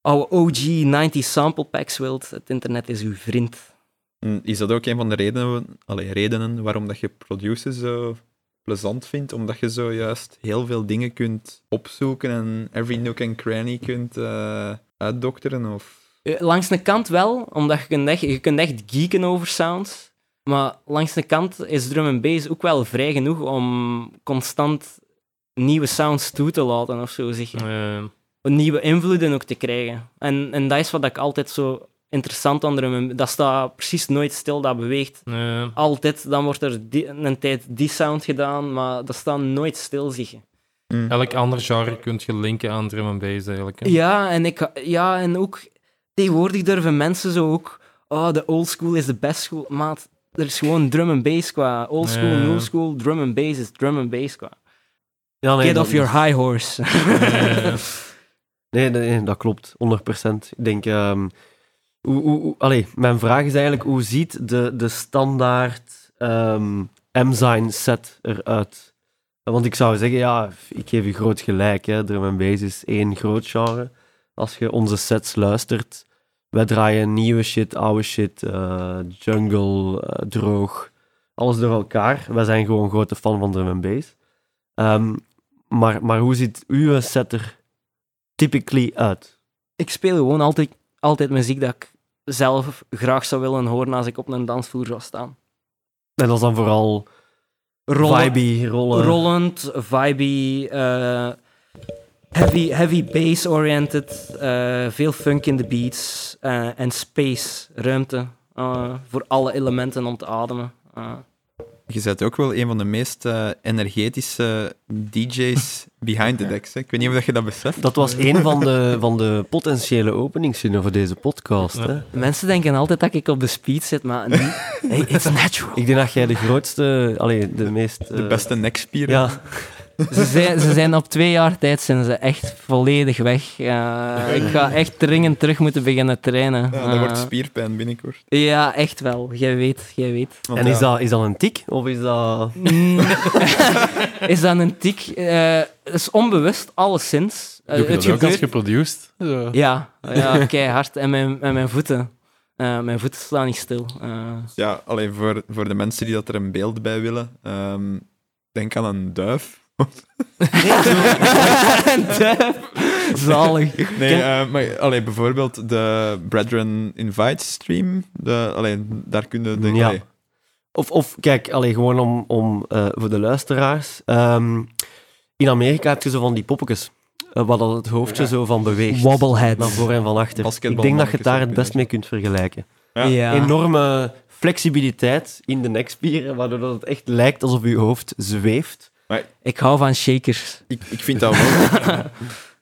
oude OG 90 sample packs wilt. Het internet is uw vriend. En Is dat ook een van de redenen, allee, redenen waarom dat je produceren zo plezant vindt? Omdat je zo juist heel veel dingen kunt opzoeken en every nook and cranny kunt eh, uitdokteren? Of... Eh, Langs de kant wel, omdat je kunt echt, je kunt echt geeken over sounds. Maar langs de kant is drum and bass ook wel vrij genoeg om constant nieuwe sounds toe te laten of zo, zeg je. Eh, Nieuwe invloeden ook te krijgen. En, en dat is wat ik altijd zo interessant aan drum Dat staat precies nooit stil, dat beweegt. Altijd, dan wordt er die- een tijd die sound gedaan, maar dat staat nooit stil, zeg je. elk ander genre kun je linken aan drum and bass eigenlijk. hè. Ja, en, ik, ja, en ook tegenwoordig durven mensen zo ook. Oh, de old school is de best school. Maat, er is gewoon drum and bass qua. Old school, new school, drum and bass is drum and bass qua. Ja, nee, Get off your high horse. <laughs> Nee, nee, dat klopt, 100%. Ik denk, ehm, hoe, hoe, hoe- allee, mijn vraag is eigenlijk, hoe ziet de, de standaard ehm M-Sign set eruit? Want ik zou zeggen, ja, ik geef je groot gelijk, hè. drum and bass is één groot genre. Als je onze sets luistert, wij draaien nieuwe shit, oude shit, eh, jungle, eh, droog, alles door elkaar. Wij zijn gewoon grote fan van drum and bass. Ehm, maar, maar hoe ziet uw set er typically uit? ik speel gewoon altijd, altijd muziek dat ik zelf graag zou willen horen als ik op een dansvloer zou staan. En dat is dan vooral Rollen- vibey, rollen. rollend, vibey, eh, heavy, heavy bass-oriented, eh, veel funk in de beats eh, en space, ruimte eh, voor alle elementen om te ademen. Eh, Je bent ook wel een van de meest eh, energetische DJ's <laughs> behind the decks. Hè? Ik weet niet of je dat beseft. Dat was een van de, <laughs> van de potentiële openingszinnen voor deze podcast. Ja. Hè? mensen denken altijd dat ik op de speed zit, maar niet. <laughs> Hey, it's natural. Ik denk dat jij de grootste, allee, de meest... De beste nekspier. Ja, Ze zijn, ze zijn op twee jaar tijd zijn ze echt volledig weg. Eh, ik ga echt dringend terug moeten beginnen trainen. Ja, dat Eh, wordt spierpijn binnenkort. ja, echt wel. Jij weet, jij weet. Want en ja, is dat, is dat een tik? Of is dat... <laughs> Is dat een tik? Eh, Het is onbewust, alleszins. Eh, Doe je het dat ook als gebeurt... Zo. Ja, ja keihard. En mijn, en mijn voeten. Eh, mijn voeten slaan niet stil. Eh, ja, alleen voor, voor de mensen die dat er een beeld bij willen, ehm, denk aan een duif. <laughs> Zalig. Nee, eh, maar allee, bijvoorbeeld de Brethren Invite stream. De, allee, daar kunnen de. Ja. Of, of kijk, allee, gewoon om, om eh, voor de luisteraars. Ehm, in Amerika heb je zo van die poppetjes. waar dat het hoofdje zo van beweegt. Wobblehead. Naar voor en van achter. Ik denk dat je het daar het best mee kunt vergelijken. Ja. Ja. Enorme flexibiliteit in de nekspieren, waardoor dat het echt lijkt alsof je hoofd zweeft. Ik hou van shakers. ik, ik, vind dat wel, <laughs>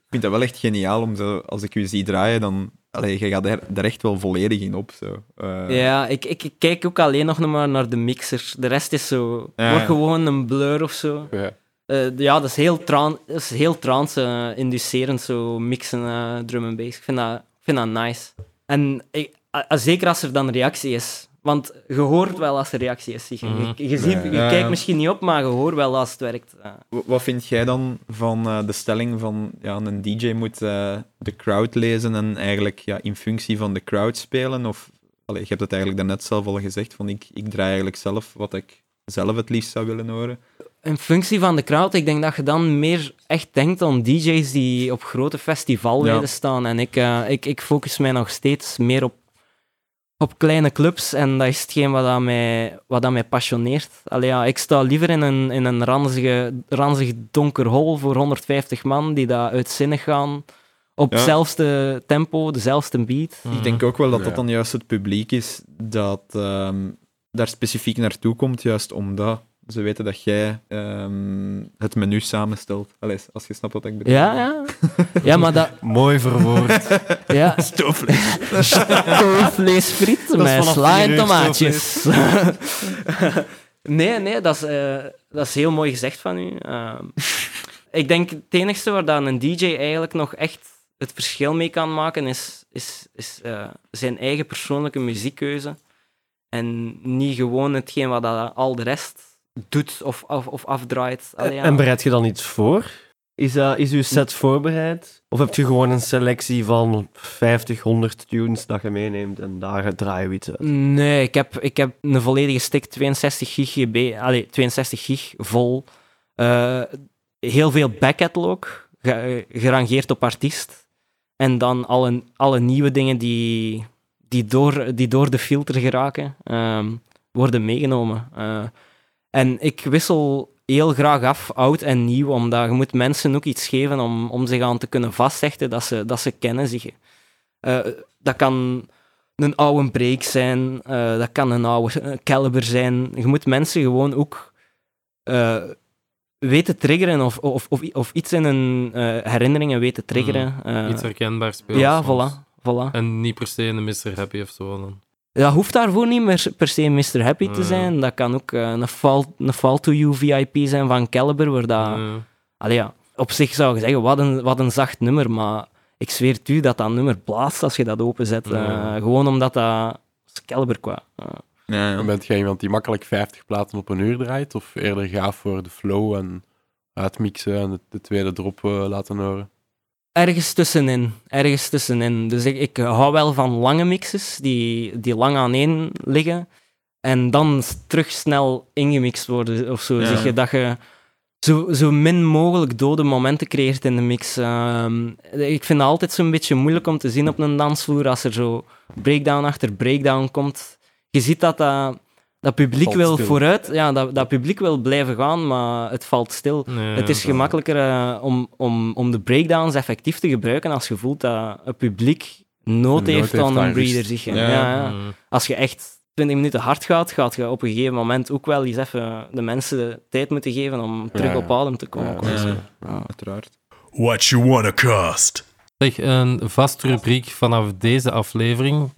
ik vind dat wel echt geniaal om zo, als ik u zie draaien, dan. Allee, je gaat er, er echt wel volledig in op. Zo. Eh, Ja, ik, ik, ik kijk ook alleen nog maar naar de mixer. De rest is zo... Ja. Wordt gewoon een blur of zo. Ja. Eh, ja, dat is heel, tran dat is heel trance-inducerend, zo mixen eh, drum en bass. Ik vind dat, ik vind dat nice. En ik, zeker als er dan reactie is. Want je hoort wel als er reactie is. Je, Mhm. je, je, ziet, je Ja. kijkt misschien niet op, maar je hoort wel als het werkt. Wat vind jij dan van eh, de stelling van ja, een DJ moet eh, de crowd lezen en eigenlijk ja, in functie van de crowd spelen? Of allee, je hebt het eigenlijk daarnet zelf al gezegd, van ik, ik draai eigenlijk zelf wat ik zelf het liefst zou willen horen. In functie van de crowd, ik denk dat je dan meer echt denkt aan DJ's die op grote festivalweiden Ja. staan. En ik, eh, ik, ik focus mij nog steeds meer op, op kleine clubs. En dat is hetgeen wat dat mij, wat dat mij passioneert. Allee, ja, ik sta liever in een, in een ranzige, ranzig donker hol voor 150 man die daar uitzinnig gaan op Ja. hetzelfde tempo, dezelfde beat. Mhm. Ik denk ook wel dat dat dan juist het publiek is dat ehm, daar specifiek naartoe komt, juist omdat ze weten dat jij ehm, het menu samenstelt. Allee, als je snapt wat ik bedoel. Ja, ja. <laughs> Ja, maar dat... Mooi verwoord. <laughs> Ja. <laughs> Stoofvlees. Stoofvleesfriet met sla en tomaatjes. nee, nee, dat is, eh, dat is heel mooi gezegd van u. Ehm, ik denk het enigste waar dan een DJ eigenlijk nog echt het verschil mee kan maken, is, is, is eh, zijn eigen persoonlijke muziekkeuze. En niet gewoon hetgeen wat dat al de rest doet of, of, of afdraait. Allee, ja. En bereid je dan iets voor? Is, dat, is uw set voorbereid? Of heb je gewoon een selectie van 50, 100 tunes dat je meeneemt en daar draaien we iets uit? Nee, ik heb, ik heb een volledige stick 62 gig, allee, 62 gig vol. Eh, heel veel backcatalog, ge- gerangeerd op artiest. En dan alle, alle nieuwe dingen die, die, door, die door de filter geraken, ehm, worden meegenomen. Eh, en ik wissel heel graag af, oud en nieuw, omdat je moet mensen ook iets geven om, om zich aan te kunnen vasthechten dat ze, dat ze kennen zich. Eh, dat kan een oude break zijn, eh, dat kan een oude caliber zijn. Je moet mensen gewoon ook eh, weten triggeren of, of, of, of iets in hun herinneringen weten triggeren. Eh, Iets herkenbaar spelen. ja, soms. voilà. voilà. En niet per se een Mr. Happy of zo. Dan. Dat hoeft daarvoor niet meer per se Mr. Happy te zijn. Dat kan ook eh, een, fall, een Fall to You VIP zijn van Caliber, waar dat... Allee, ja, op zich zou je zeggen, wat een, wat een zacht nummer, maar ik zweer het u dat dat nummer blaast als je dat openzet. Eh, gewoon omdat dat is Caliber qua. Eh, Ja, ja. En bent jij iemand die makkelijk 50 platen op een uur draait? Of eerder gaaf voor de flow en uitmixen en de, de tweede drop laten horen? Ergens tussenin. Ergens tussenin. Dus ik, ik hou wel van lange mixes die, die lang aan één liggen. En dan terug snel ingemixt worden of zo. Ja. Zeg je dat je zo, zo min mogelijk dode momenten creëert in de mix. Ehm, ik vind het altijd zo'n beetje moeilijk om te zien op een dansvloer als er zo breakdown achter breakdown komt. Je ziet dat dat, dat publiek Valt wil stil. vooruit, ja, dat, dat publiek wil blijven gaan, maar het valt stil. nee, Het is gemakkelijker eh, om, om, om de breakdowns effectief te gebruiken als je voelt dat het publiek nood heeft aan een. Zeg je. Ja. Ja, ja. Mm. Als je echt 20 minuten hard gaat, gaat je op een gegeven moment ook wel eens even de mensen de tijd moeten geven om terug Ja, op adem te komen. Ja, Ja, Ja. uiteraard. What you wanna cost? Zeg, een vaste rubriek vanaf deze aflevering.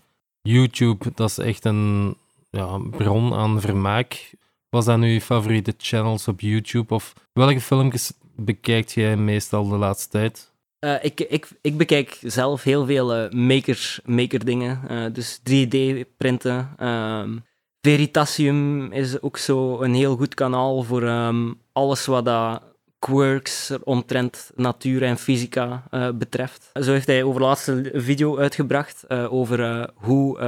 YouTube, dat is echt een ja, bron aan vermaak. Was dat nu je favoriete channels op YouTube? Of welke filmpjes bekijkt jij meestal de laatste tijd? Eh, ik, ik, ik bekijk zelf heel veel eh, maker, maker dingen. eh, dus 3D-printen. ehm Veritasium is ook zo een heel goed kanaal voor ehm, alles wat dat quirks omtrent natuur en fysica betreft. Zo heeft hij over laatst een video uitgebracht over hoe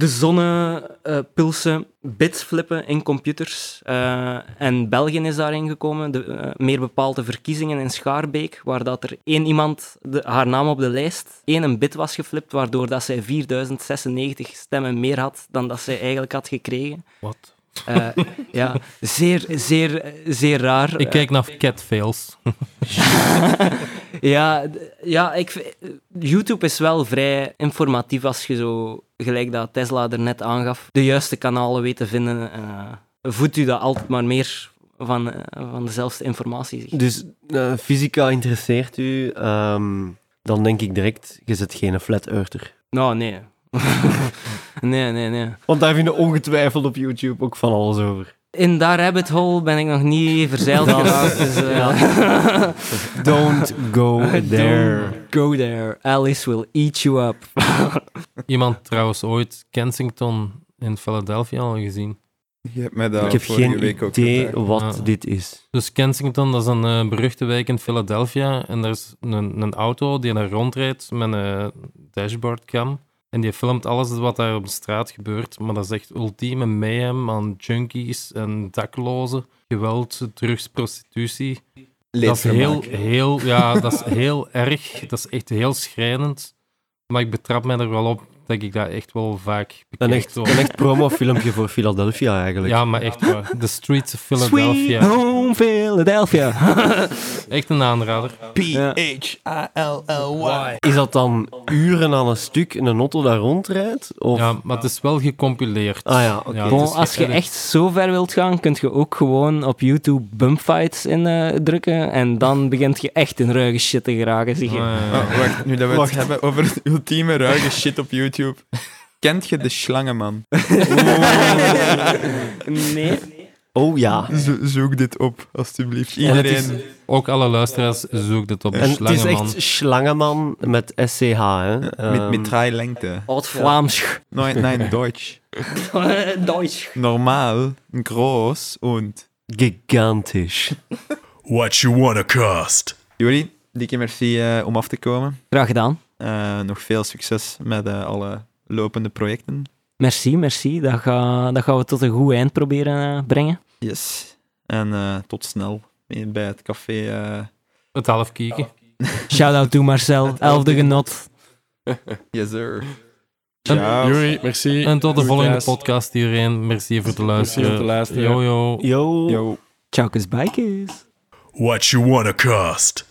de zonnepulsen bits flippen in computers. Eh, en België is daarin gekomen, de, eh, meer bepaald de verkiezingen in Schaarbeek, waar dat er één iemand de, haar naam op de lijst, één een bit was geflipt, waardoor dat zij 4096 stemmen meer had dan dat zij eigenlijk had gekregen. Wat? Eh, ja, zeer, zeer, zeer raar. Ik kijk naar catfails. ja, ja ik, YouTube is wel vrij informatief als je zo, gelijk dat Tesla er net aangaf, de juiste kanalen weet te vinden. eh voedt u dat altijd maar meer van, eh, van dezelfde informatie. zeg. Dus eh, fysica interesseert u, ehm, dan denk ik direct, je zit geen flat earther. Nou, nee. <laughs> nee, nee, nee. Want daar vinden ongetwijfeld op YouTube ook van alles over. In dat rabbit hole ben ik nog niet verzeild geraakt. Dus, eh, <laughs> Don't go there. Don't go there. Alice will eat you up. <laughs> Iemand trouwens ooit Kensington in Philadelphia al gezien. Je hebt mij dat ik heb geen week ook idee gevraagd. wat Ja. dit is. Dus Kensington, dat is een eh, beruchte wijk in Philadelphia. En er is een, een auto die daar rondrijdt met een dashboardcam. En die filmt alles wat daar op de straat gebeurt. Maar dat is echt ultieme mayhem aan junkies en daklozen. Geweld, drugs, prostitutie. Dat is heel, heel, ja, dat is heel erg. Dat is echt heel schrijnend. Maar ik betrap mij er wel op dat ik dat echt wel vaak Een echt, zo. een echt promofilmpje voor Philadelphia eigenlijk. Ja, maar echt waar. The Streets of Sweet Philadelphia. Home Philadelphia. <laughs> Echt een aanrader. P-H-A-L-L-Y. Is dat dan uren aan een stuk in een auto daar rondrijdt? Of... Ja, maar het is wel gecompileerd. Ah ja, Bon, als je echt zo ver wilt gaan, kun je ook gewoon op YouTube bumpfights indrukken. en dan begint je echt in ruige shit te geraken. Zie je. Ah, ja. Oh, wacht, nu dat we Wacht. het hebben over het <laughs> ultieme ruige shit op YouTube. Kent je de slangenman? <laughs> Nee. Oh ja. Zo- zoek dit op, alstublieft. En is- Iedereen. Ook alle luisteraars, zoek dit op. En het is echt Slangeman met SCH, hè. Met, Ehm, met drei lengte. Oud-Vlaams. Nein, nein, Deutsch. Duits. <laughs> Normal, groß und... gigantisch. What you wanna cost? Jullie, dikke merci eh, om af te komen. Graag gedaan. Eh, nog veel succes met eh, alle lopende projecten. Merci, merci. Dat, ga, dat gaan we tot een goed eind proberen eh, brengen. Yes. En eh, tot snel bij het café. Het half kieken. <laughs> Shout-out to Marcel, elfde genot. yes, sir. Juri, merci. En tot de volgende podcast iedereen. Merci voor het Merci luisteren. om te luisteren. Yo, yo. Yo. Yo. Ciao, bijkes. What you wanna cost?